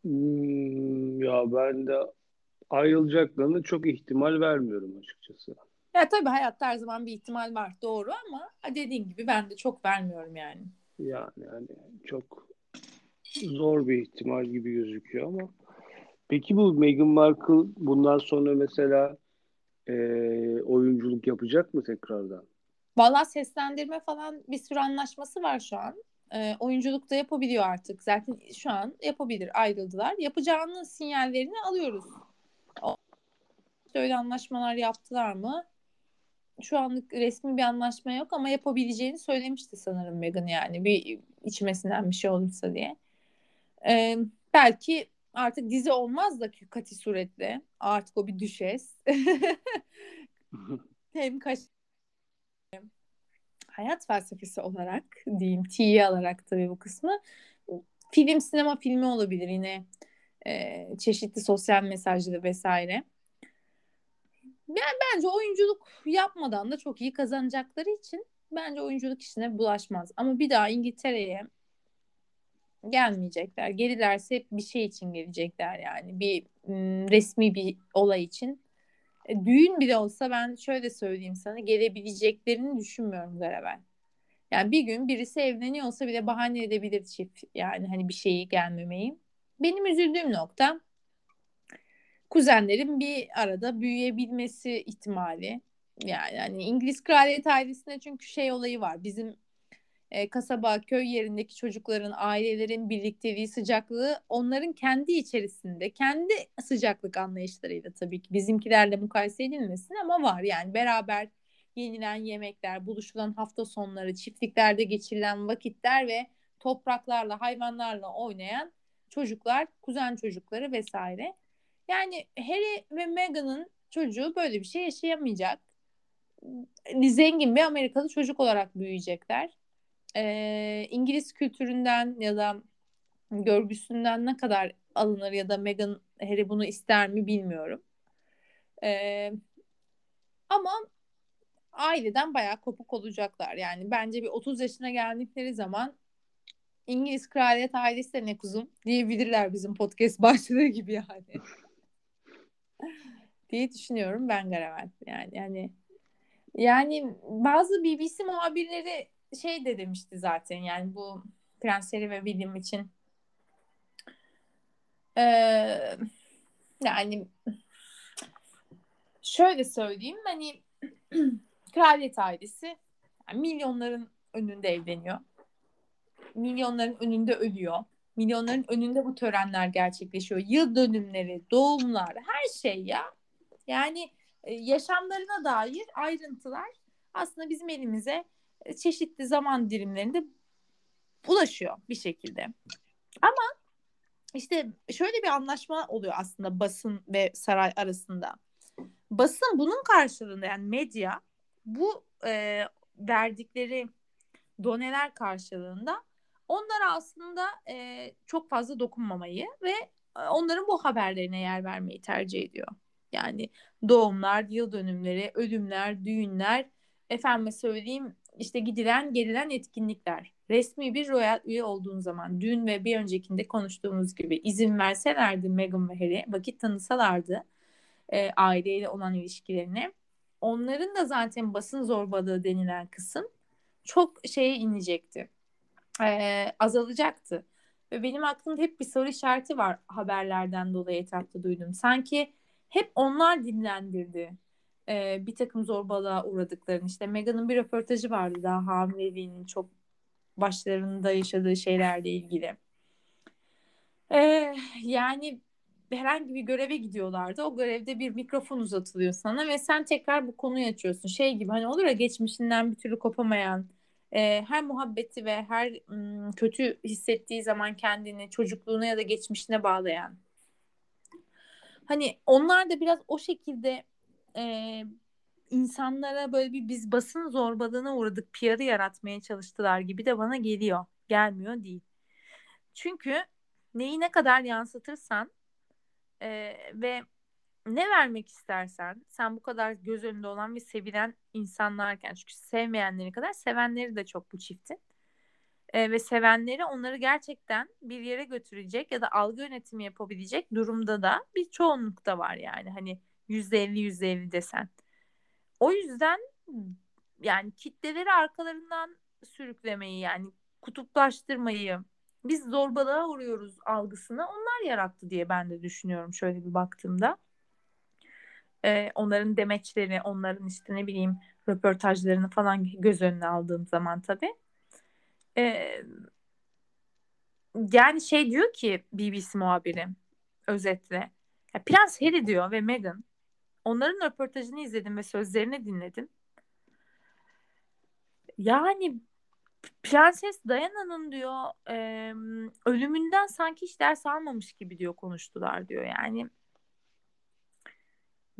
Hmm, ya ben de ayrılacaklarına çok ihtimal vermiyorum açıkçası. Ya tabii hayatta her zaman bir ihtimal var doğru ama dediğin gibi ben de çok vermiyorum yani. Yani yani çok zor bir ihtimal gibi gözüküyor ama peki bu Meghan Markle bundan sonra mesela e, oyunculuk yapacak mı tekrardan? Valla seslendirme falan bir sürü anlaşması var şu an. E, oyunculuk da yapabiliyor artık. Zaten şu an yapabilir. Ayrıldılar. Yapacağının sinyallerini alıyoruz. öyle anlaşmalar yaptılar mı? Şu anlık resmi bir anlaşma yok ama yapabileceğini söylemişti sanırım Meghan yani. Bir içmesinden bir şey olursa diye. Ee, belki artık dizi olmaz da kati suretle. Artık o bir düşes. <laughs> hem kaş hayat felsefesi olarak diyeyim T'yi alarak tabii bu kısmı film sinema filmi olabilir yine e, çeşitli sosyal mesajlı vesaire. Yani bence oyunculuk yapmadan da çok iyi kazanacakları için bence oyunculuk işine bulaşmaz. Ama bir daha İngiltere'ye gelmeyecekler. Gelirlerse hep bir şey için gelecekler yani. Bir resmi bir olay için. E, düğün bile olsa ben şöyle söyleyeyim sana gelebileceklerini düşünmüyorum Garavel. Yani bir gün birisi evleniyorsa bile bahane edebilir çift. Yani hani bir şeyi gelmemeyi. Benim üzüldüğüm nokta kuzenlerin bir arada büyüyebilmesi ihtimali. Yani hani İngiliz kraliyet ailesinde çünkü şey olayı var. Bizim e, kasaba, köy yerindeki çocukların, ailelerin birlikteliği, sıcaklığı onların kendi içerisinde, kendi sıcaklık anlayışlarıyla tabii ki bizimkilerle mukayese edilmesin ama var yani beraber yenilen yemekler, buluşulan hafta sonları, çiftliklerde geçirilen vakitler ve topraklarla, hayvanlarla oynayan çocuklar, kuzen çocukları vesaire. Yani Harry ve Meghan'ın çocuğu böyle bir şey yaşayamayacak. Zengin bir Amerikalı çocuk olarak büyüyecekler. Ee, İngiliz kültüründen ya da görgüsünden ne kadar alınır ya da Meghan Harry bunu ister mi bilmiyorum. Ee, ama aileden bayağı kopuk olacaklar. Yani bence bir 30 yaşına geldikleri zaman İngiliz kraliyet ailesi de ne kuzum diyebilirler bizim podcast <laughs> başlığı gibi yani. Diye düşünüyorum ben Garavel. Yani yani yani bazı BBC muhabirleri şey de demişti zaten yani bu Prens ve William için ee, yani şöyle söyleyeyim hani <clears throat> kraliyet ailesi yani milyonların önünde evleniyor. Milyonların önünde ölüyor. Milyonların önünde bu törenler gerçekleşiyor. Yıl dönümleri, doğumlar, her şey ya. Yani e, yaşamlarına dair ayrıntılar aslında bizim elimize e, çeşitli zaman dilimlerinde ulaşıyor bir şekilde. Ama işte şöyle bir anlaşma oluyor aslında basın ve saray arasında. Basın bunun karşılığında yani medya bu e, verdikleri doneler karşılığında onlara aslında e, çok fazla dokunmamayı ve onların bu haberlerine yer vermeyi tercih ediyor. Yani doğumlar, yıl dönümleri, ölümler, düğünler, efendime söyleyeyim işte gidilen gelilen etkinlikler. Resmi bir royal üye olduğun zaman dün ve bir öncekinde konuştuğumuz gibi izin verselerdi Meghan ve Harry vakit tanısalardı e, aileyle olan ilişkilerini onların da zaten basın zorbalığı denilen kısım çok şeye inecekti. E, azalacaktı. Ve benim aklımda hep bir soru işareti var haberlerden dolayı etrafta duydum. Sanki hep onlar dinlendirdi e, bir takım zorbalığa uğradıklarını. İşte Meghan'ın bir röportajı vardı daha hamileliğinin çok başlarında yaşadığı şeylerle ilgili. E, yani herhangi bir göreve gidiyorlardı. O görevde bir mikrofon uzatılıyor sana ve sen tekrar bu konuyu açıyorsun. Şey gibi hani olur ya geçmişinden bir türlü kopamayan e, her muhabbeti ve her m, kötü hissettiği zaman kendini çocukluğuna ya da geçmişine bağlayan. Hani onlar da biraz o şekilde e, insanlara böyle bir biz basın zorbalığına uğradık PR'ı yaratmaya çalıştılar gibi de bana geliyor. Gelmiyor değil. Çünkü neyi ne kadar yansıtırsan e, ve ne vermek istersen sen bu kadar göz önünde olan ve sevilen insanlarken çünkü sevmeyenleri kadar sevenleri de çok bu çiftin e, ve sevenleri onları gerçekten bir yere götürecek ya da algı yönetimi yapabilecek durumda da bir çoğunlukta var yani hani yüzde elli yüzde elli desen. O yüzden yani kitleleri arkalarından sürüklemeyi yani kutuplaştırmayı biz zorbalığa uğruyoruz algısını onlar yarattı diye ben de düşünüyorum şöyle bir baktığımda. Ee, onların demeçleri, onların işte ne bileyim röportajlarını falan göz önüne aldığım zaman tabii. Ee, yani şey diyor ki BBC muhabiri özetle. Ya Prens Harry diyor ve Meghan onların röportajını izledim ve sözlerini dinledim. Yani Prenses Diana'nın diyor e, ölümünden sanki hiç ders almamış gibi diyor konuştular diyor. Yani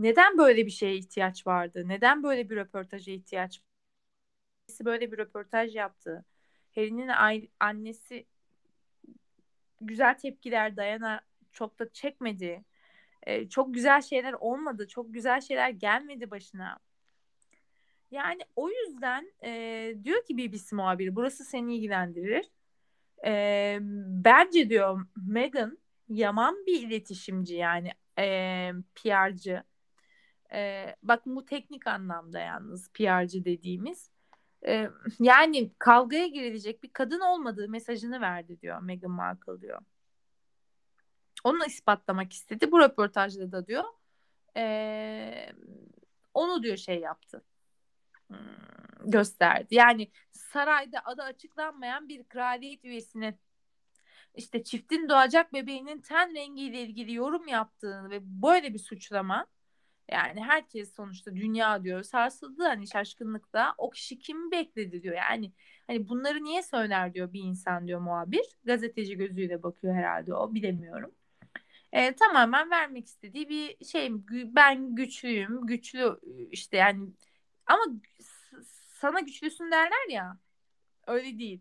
neden böyle bir şeye ihtiyaç vardı? Neden böyle bir röportaja ihtiyaç böyle bir röportaj yaptı. Harry'nin annesi güzel tepkiler Dayana çok da çekmedi. Ee, çok güzel şeyler olmadı. Çok güzel şeyler gelmedi başına. Yani o yüzden e, diyor ki BBC muhabiri burası seni ilgilendirir. E, bence diyor Meghan yaman bir iletişimci yani e, PR'cı. E, bak bu teknik anlamda yalnız PR'cı dediğimiz. E, yani kavgaya girilecek bir kadın olmadığı mesajını verdi diyor Meghan Markle diyor. Onu ispatlamak istedi. Bu röportajda da diyor. E, onu diyor şey yaptı. Hmm, gösterdi. Yani sarayda adı açıklanmayan bir kraliyet üyesinin işte çiftin doğacak bebeğinin ten rengiyle ilgili yorum yaptığını ve böyle bir suçlama yani herkes sonuçta dünya diyor sarsıldı hani şaşkınlıkta o kişi kimi bekledi diyor. Yani hani bunları niye söyler diyor bir insan diyor muhabir. Gazeteci gözüyle bakıyor herhalde o bilemiyorum. E, tamamen vermek istediği bir şey ben güçlüyüm güçlü işte yani ama sana güçlüsün derler ya öyle değil.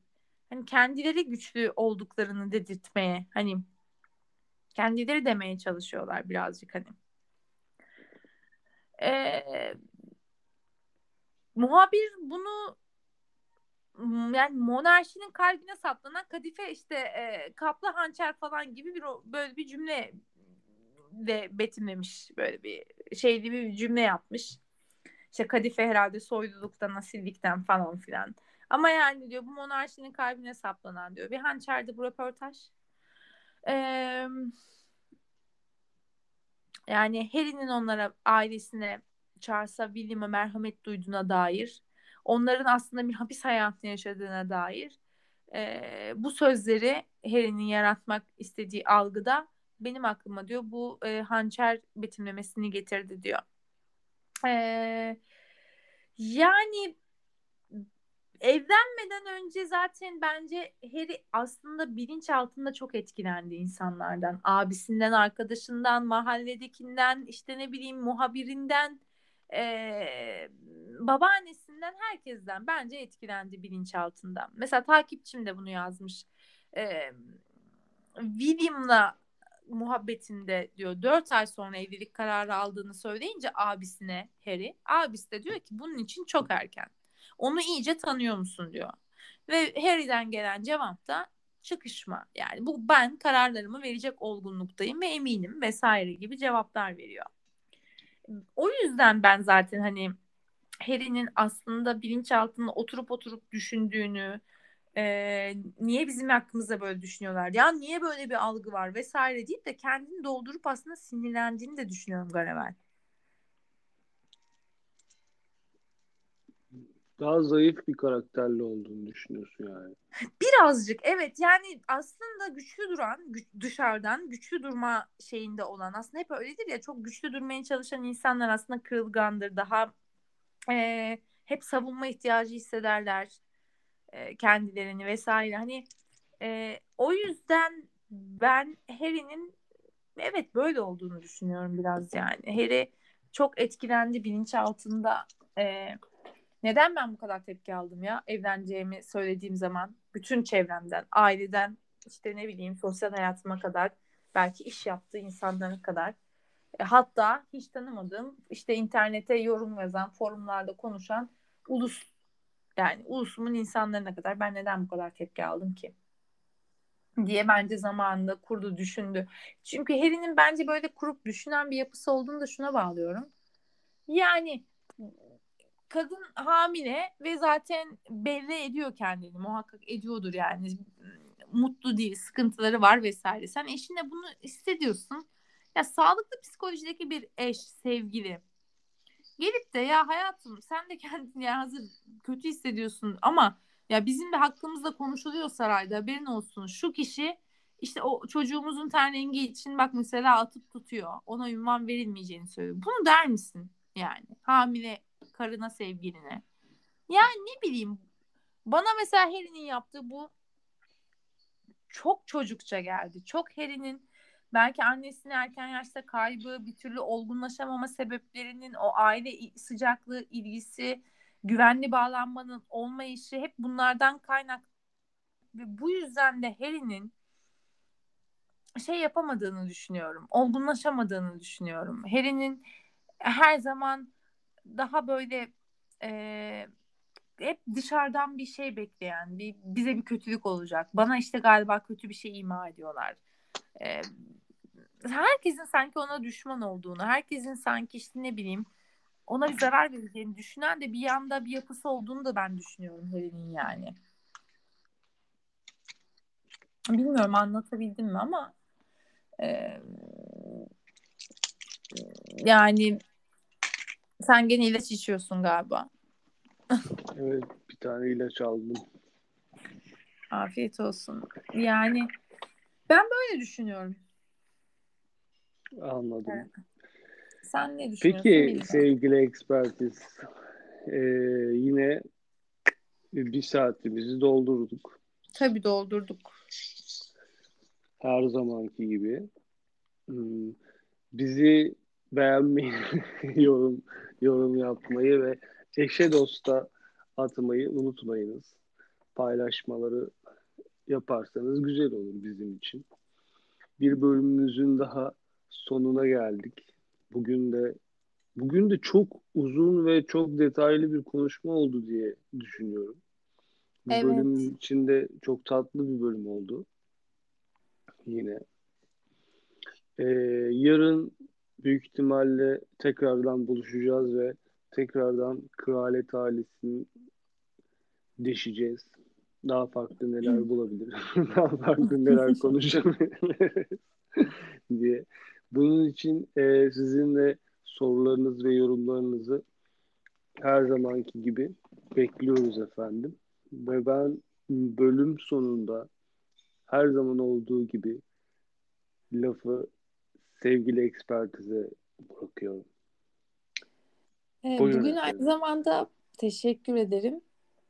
Hani kendileri güçlü olduklarını dedirtmeye hani kendileri demeye çalışıyorlar birazcık hani. Ee, muhabir bunu yani monarşinin kalbine saplanan kadife işte e, kaplı hançer falan gibi bir böyle bir cümle de betimlemiş böyle bir şeyli bir cümle yapmış. İşte kadife herhalde soyluluktan, asillikten falan filan. Ama yani diyor bu monarşinin kalbine saplanan diyor. Bir hançerdi bu röportaj. Ee, yani Harry'nin onlara ailesine Charles'a William'a merhamet duyduğuna dair onların aslında bir hapis hayatını yaşadığına dair e, bu sözleri Harry'nin yaratmak istediği algıda benim aklıma diyor bu e, hançer betimlemesini getirdi diyor. E, yani evlenmeden önce zaten bence Harry aslında bilinç altında çok etkilendi insanlardan. Abisinden, arkadaşından, mahalledekinden, işte ne bileyim muhabirinden, ee, babaannesinden, herkesten bence etkilendi bilinç altında. Mesela takipçim de bunu yazmış. Ee, William'la muhabbetinde diyor dört ay sonra evlilik kararı aldığını söyleyince abisine Harry abisi de diyor ki bunun için çok erken. Onu iyice tanıyor musun diyor. Ve Harry'den gelen cevap da çıkışma. Yani bu ben kararlarımı verecek olgunluktayım ve eminim vesaire gibi cevaplar veriyor. O yüzden ben zaten hani Harry'nin aslında bilinçaltında oturup oturup düşündüğünü, e, niye bizim hakkımızda böyle düşünüyorlar ya niye böyle bir algı var vesaire deyip de kendini doldurup aslında sinirlendiğini de düşünüyorum Garavel. Daha zayıf bir karakterli olduğunu düşünüyorsun yani. Birazcık evet. Yani aslında güçlü duran güç, dışarıdan güçlü durma şeyinde olan aslında hep öyledir ya çok güçlü durmaya çalışan insanlar aslında kırılgandır. Daha e, hep savunma ihtiyacı hissederler e, kendilerini vesaire. Hani e, o yüzden ben Harry'nin evet böyle olduğunu düşünüyorum biraz yani. Harry çok etkilendi bilinçaltında e, neden ben bu kadar tepki aldım ya evleneceğimi söylediğim zaman bütün çevremden, aileden işte ne bileyim sosyal hayatıma kadar belki iş yaptığı insanlara kadar e, hatta hiç tanımadığım işte internete yorum yazan, forumlarda konuşan ulus yani ulusumun insanlarına kadar ben neden bu kadar tepki aldım ki? diye bence zamanında kurdu, düşündü. Çünkü Harry'nin bence böyle kurup düşünen bir yapısı olduğunu da şuna bağlıyorum. Yani kadın hamile ve zaten belli ediyor kendini muhakkak ediyordur yani. Mutlu değil sıkıntıları var vesaire. Sen eşinle bunu hissediyorsun. Ya sağlıklı psikolojideki bir eş sevgili gelip de ya hayatım sen de kendini ya hazır kötü hissediyorsun ama ya bizim de hakkımızda konuşuluyor sarayda haberin olsun. Şu kişi işte o çocuğumuzun ten rengi için bak mesela atıp tutuyor. Ona ünvan verilmeyeceğini söylüyor. Bunu der misin yani? Hamile karına sevgiline. Yani ne bileyim bana mesela Harry'nin yaptığı bu çok çocukça geldi. Çok Harry'nin belki annesinin erken yaşta kaybı, bir türlü olgunlaşamama sebeplerinin o aile sıcaklığı, ilgisi güvenli bağlanmanın olmayışı hep bunlardan kaynak ve bu yüzden de Harry'nin şey yapamadığını düşünüyorum. Olgunlaşamadığını düşünüyorum. Harry'nin her zaman daha böyle e, hep dışarıdan bir şey bekleyen, bir bize bir kötülük olacak. Bana işte galiba kötü bir şey ima ediyorlar. E, herkesin sanki ona düşman olduğunu, herkesin sanki işte ne bileyim ona bir zarar vereceğini düşünen de bir yanda bir yapısı olduğunu da ben düşünüyorum Harry'nin yani. Bilmiyorum anlatabildim mi ama e, yani sen gene ilaç içiyorsun galiba. Evet bir tane ilaç aldım. Afiyet olsun. Yani ben böyle düşünüyorum. Anladım. Evet. Sen ne düşünüyorsun? Peki bilmiyorum. sevgili ekspertiz ee, yine bir saatimizi doldurduk. Tabii doldurduk. Her zamanki gibi. Hmm, Bizi beğenmeyi, <laughs> yorum yorum yapmayı ve eşe dosta atmayı unutmayınız. Paylaşmaları yaparsanız güzel olur bizim için. Bir bölümümüzün daha sonuna geldik. Bugün de bugün de çok uzun ve çok detaylı bir konuşma oldu diye düşünüyorum. Bu Evet. bölüm içinde çok tatlı bir bölüm oldu. Yine. Ee, yarın büyük ihtimalle tekrardan buluşacağız ve tekrardan kraliyet ailesini deşeceğiz. Daha farklı neler bulabiliriz. <laughs> Daha farklı neler <laughs> konuşabiliriz <laughs> diye. Bunun için e, sizin de sorularınız ve yorumlarınızı her zamanki gibi bekliyoruz efendim. Ve ben bölüm sonunda her zaman olduğu gibi lafı sevgili ekspertize bırakıyorum. Buyurun bugün efendim. aynı zamanda teşekkür ederim.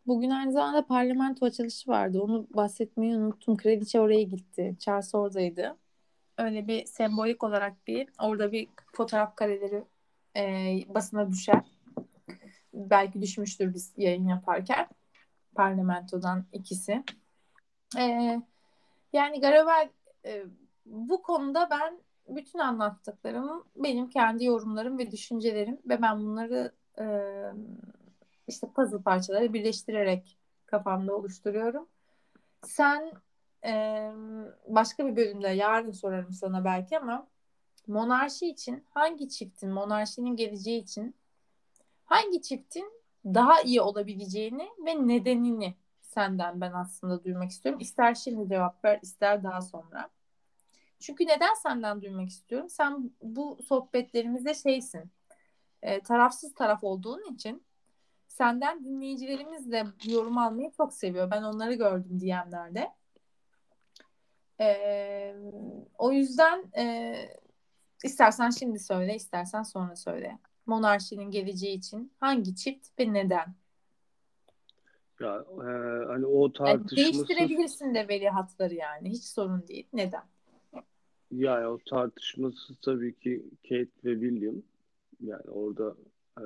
Bugün aynı zamanda parlamento açılışı vardı. Onu bahsetmeyi unuttum. Kraliçe oraya gitti. Charles oradaydı. Öyle bir sembolik olarak bir orada bir fotoğraf kareleri e, basına düşer. Belki düşmüştür biz yayın yaparken. Parlamentodan ikisi. E, yani Garavel e, bu konuda ben bütün anlattıklarım benim kendi yorumlarım ve düşüncelerim ve ben bunları e, işte puzzle parçaları birleştirerek kafamda oluşturuyorum. Sen e, başka bir bölümde yarın sorarım sana belki ama monarşi için hangi çiftin monarşinin geleceği için hangi çiftin daha iyi olabileceğini ve nedenini senden ben aslında duymak istiyorum. İster şimdi cevap ver, ister daha sonra. Çünkü neden senden duymak istiyorum? Sen bu sohbetlerimizde şeysin, e, tarafsız taraf olduğun için senden dinleyicilerimiz de yorum almayı çok seviyor. Ben onları gördüm DM'lerde. E, o yüzden e, istersen şimdi söyle, istersen sonra söyle. Monarşinin geleceği için hangi çift ve neden? Ya e, hani o Yani tartışmasız değiştirebilirsin de veli hatları yani. Hiç sorun değil. Neden? Yani o tartışmasız tabii ki Kate ve William yani orada e,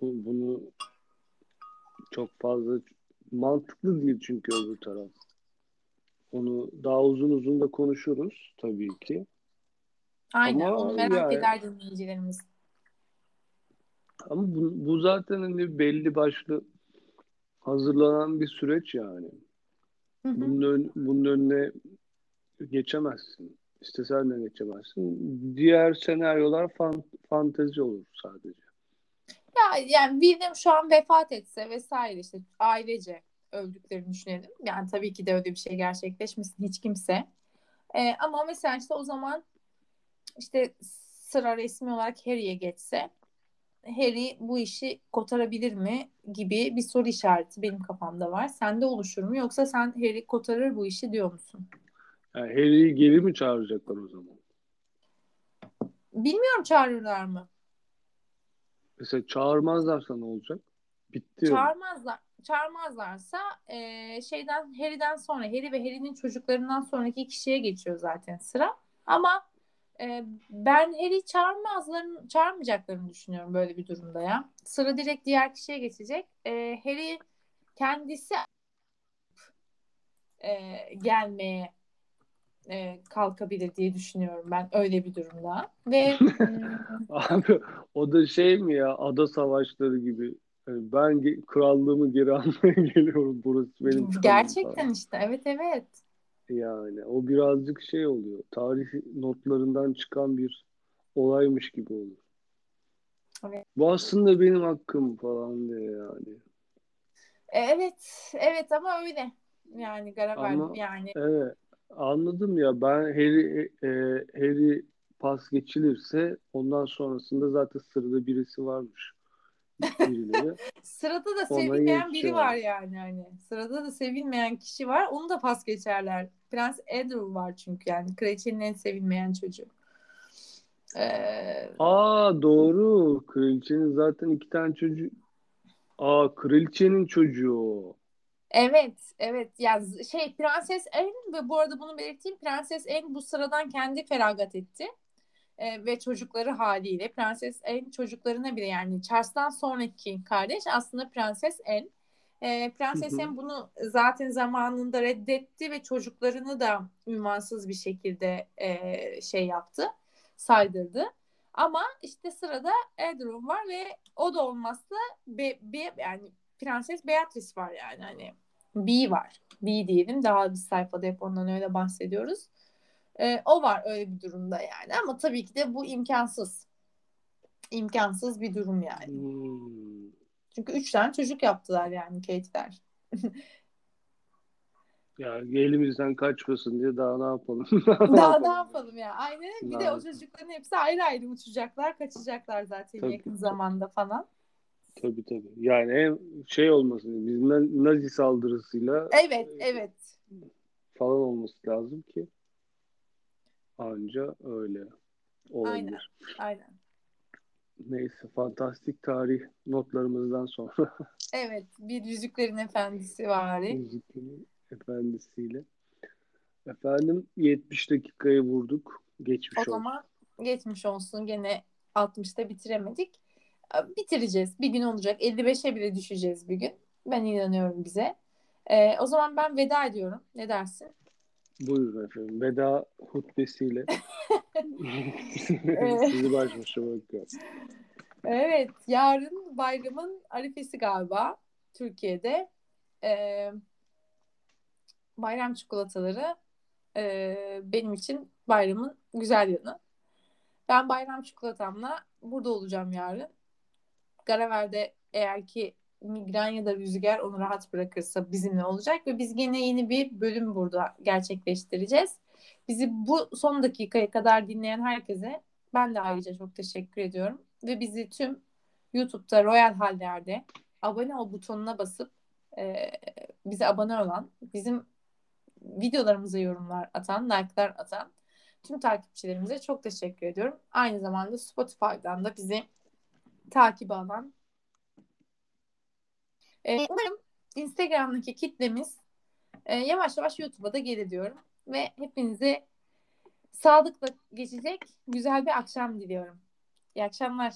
bu, bunu çok fazla mantıklı değil çünkü öbür taraf. Onu daha uzun uzun da konuşuruz tabii ki. Aynen. Ama Onu merak yani- eder dinleyicilerimiz. Ama bu, bu zaten hani belli başlı hazırlanan bir süreç yani. Hı hı. Bunun, ön- bunun önüne geçemezsin. İstesen de geçemezsin. Diğer senaryolar fan, fantezi olur sadece. Ya yani William şu an vefat etse vesaire işte ailece öldüklerini düşünelim. Yani tabii ki de öyle bir şey gerçekleşmesin hiç kimse. Ee, ama mesela işte o zaman işte sıra resmi olarak Harry'e geçse Harry bu işi kotarabilir mi gibi bir soru işareti benim kafamda var. Sende oluşur mu yoksa sen Harry kotarır bu işi diyor musun? Yani Harry'i geri mi çağıracaklar o zaman? Bilmiyorum çağırırlar mı? Mesela çağırmazlarsa ne olacak? Bitti. Çağırmazlar. Çağırmazlarsa e, şeyden Harry'den sonra Harry ve Harry'nin çocuklarından sonraki kişiye geçiyor zaten sıra. Ama Ee, ben Harry çağırmazlarını, çağırmayacaklarını düşünüyorum böyle bir durumda ya. Sıra direkt diğer kişiye geçecek. Ee, Harry kendisi e, gelmeye e, kalkabilir diye düşünüyorum ben öyle bir durumda. Ve <laughs> Abi o da şey mi ya ada savaşları gibi. Yani ben ge- krallığımı geri <laughs> almaya geliyorum. Burası benim gerçekten falan. işte evet evet. Yani o birazcık şey oluyor. Tarih notlarından çıkan bir olaymış gibi olur. Evet. Bu aslında benim hakkım falan diye yani. E, Evet, evet ama öyle. Yani Garavel Ama yani evet anladım ya ben Harry, e, Harry pas geçilirse ondan sonrasında zaten sırada birisi varmış. Birileri. <laughs> sırada da Ona sevilmeyen biri var yani hani. Sırada da sevilmeyen kişi var. Onu da pas geçerler. Prens Andrew var çünkü yani kraliçenin en sevilmeyen çocuğu. Ee, Aa doğru. Kraliçenin zaten iki tane çocuğu. Aa kraliçenin çocuğu. Evet, evet. Ya z- şey Prenses Anne ve bu arada bunu belirteyim. Prenses Anne bu sıradan kendi feragat etti. Ee, ve çocukları haliyle Prenses Anne çocuklarına bile yani Charles'tan sonraki kardeş aslında Prenses Anne. Ee, Prenses Hı hı. Anne bunu zaten zamanında reddetti ve çocuklarını da ünvansız bir şekilde e, şey yaptı, saydırdı. Ama işte sırada Edward var ve o da olmazsa be, be- yani Prenses Beatrice var yani hani B var. B diyelim daha bir sayfada hep ondan öyle bahsediyoruz. Ee, o var öyle bir durumda yani ama tabii ki de bu imkansız. İmkansız bir durum yani. Hmm. Çünkü üç tane çocuk yaptılar yani Kate'ler. <laughs> Yani elimizden kaçmasın diye daha ne yapalım? <laughs> Daha ne yapalım ya? Aynen. Bir de o çocukların hepsi ayrı ayrı uçacaklar, kaçacaklar zaten Tabii, yakın zamanda falan. Tabii tabii. Yani şey olmasın, biz Na- Nazi saldırısıyla Evet, evet. falan olması lazım ki anca öyle olabilir. Aynen. Aynen. Neyse, fantastik tarih notlarımızdan sonra <laughs> Evet, bir Yüzüklerin Efendisi var. Yüzüklerin Efendisi'yle. Efendim 70 dakikayı vurduk. Geçmiş O olsun. zaman geçmiş olsun. Gene 60'ta bitiremedik. Bitireceğiz. Bir gün olacak. 55'e bile düşeceğiz bir gün. Ben inanıyorum bize. Ee, o zaman ben veda ediyorum. Ne dersin? Buyurun efendim. Veda hutbesiyle <laughs> <laughs> sizi baş başa bırakıyorum. Evet, yarın bayramın arifesi galiba Türkiye'de. Ee, bayram çikolataları e, benim için bayramın güzel yanı. Ben bayram çikolatamla burada olacağım yarın. Garaver'de eğer ki migren ya da rüzgar onu rahat bırakırsa bizimle olacak ve biz gene yeni bir bölüm burada gerçekleştireceğiz. Bizi bu son dakikaya kadar dinleyen herkese ben de ayrıca çok teşekkür ediyorum. Ve bizi tüm YouTube'da Royal Haller'de abone ol butonuna basıp e, bize abone olan, bizim videolarımıza yorumlar atan, like'lar atan tüm takipçilerimize çok teşekkür ediyorum. Aynı zamanda Spotify'dan da bizi takip alan ee, umarım Instagram'daki kitlemiz e, yavaş yavaş YouTube'a da gelir diyorum. Ve hepinize sağlıkla geçecek güzel bir akşam diliyorum. İyi akşamlar.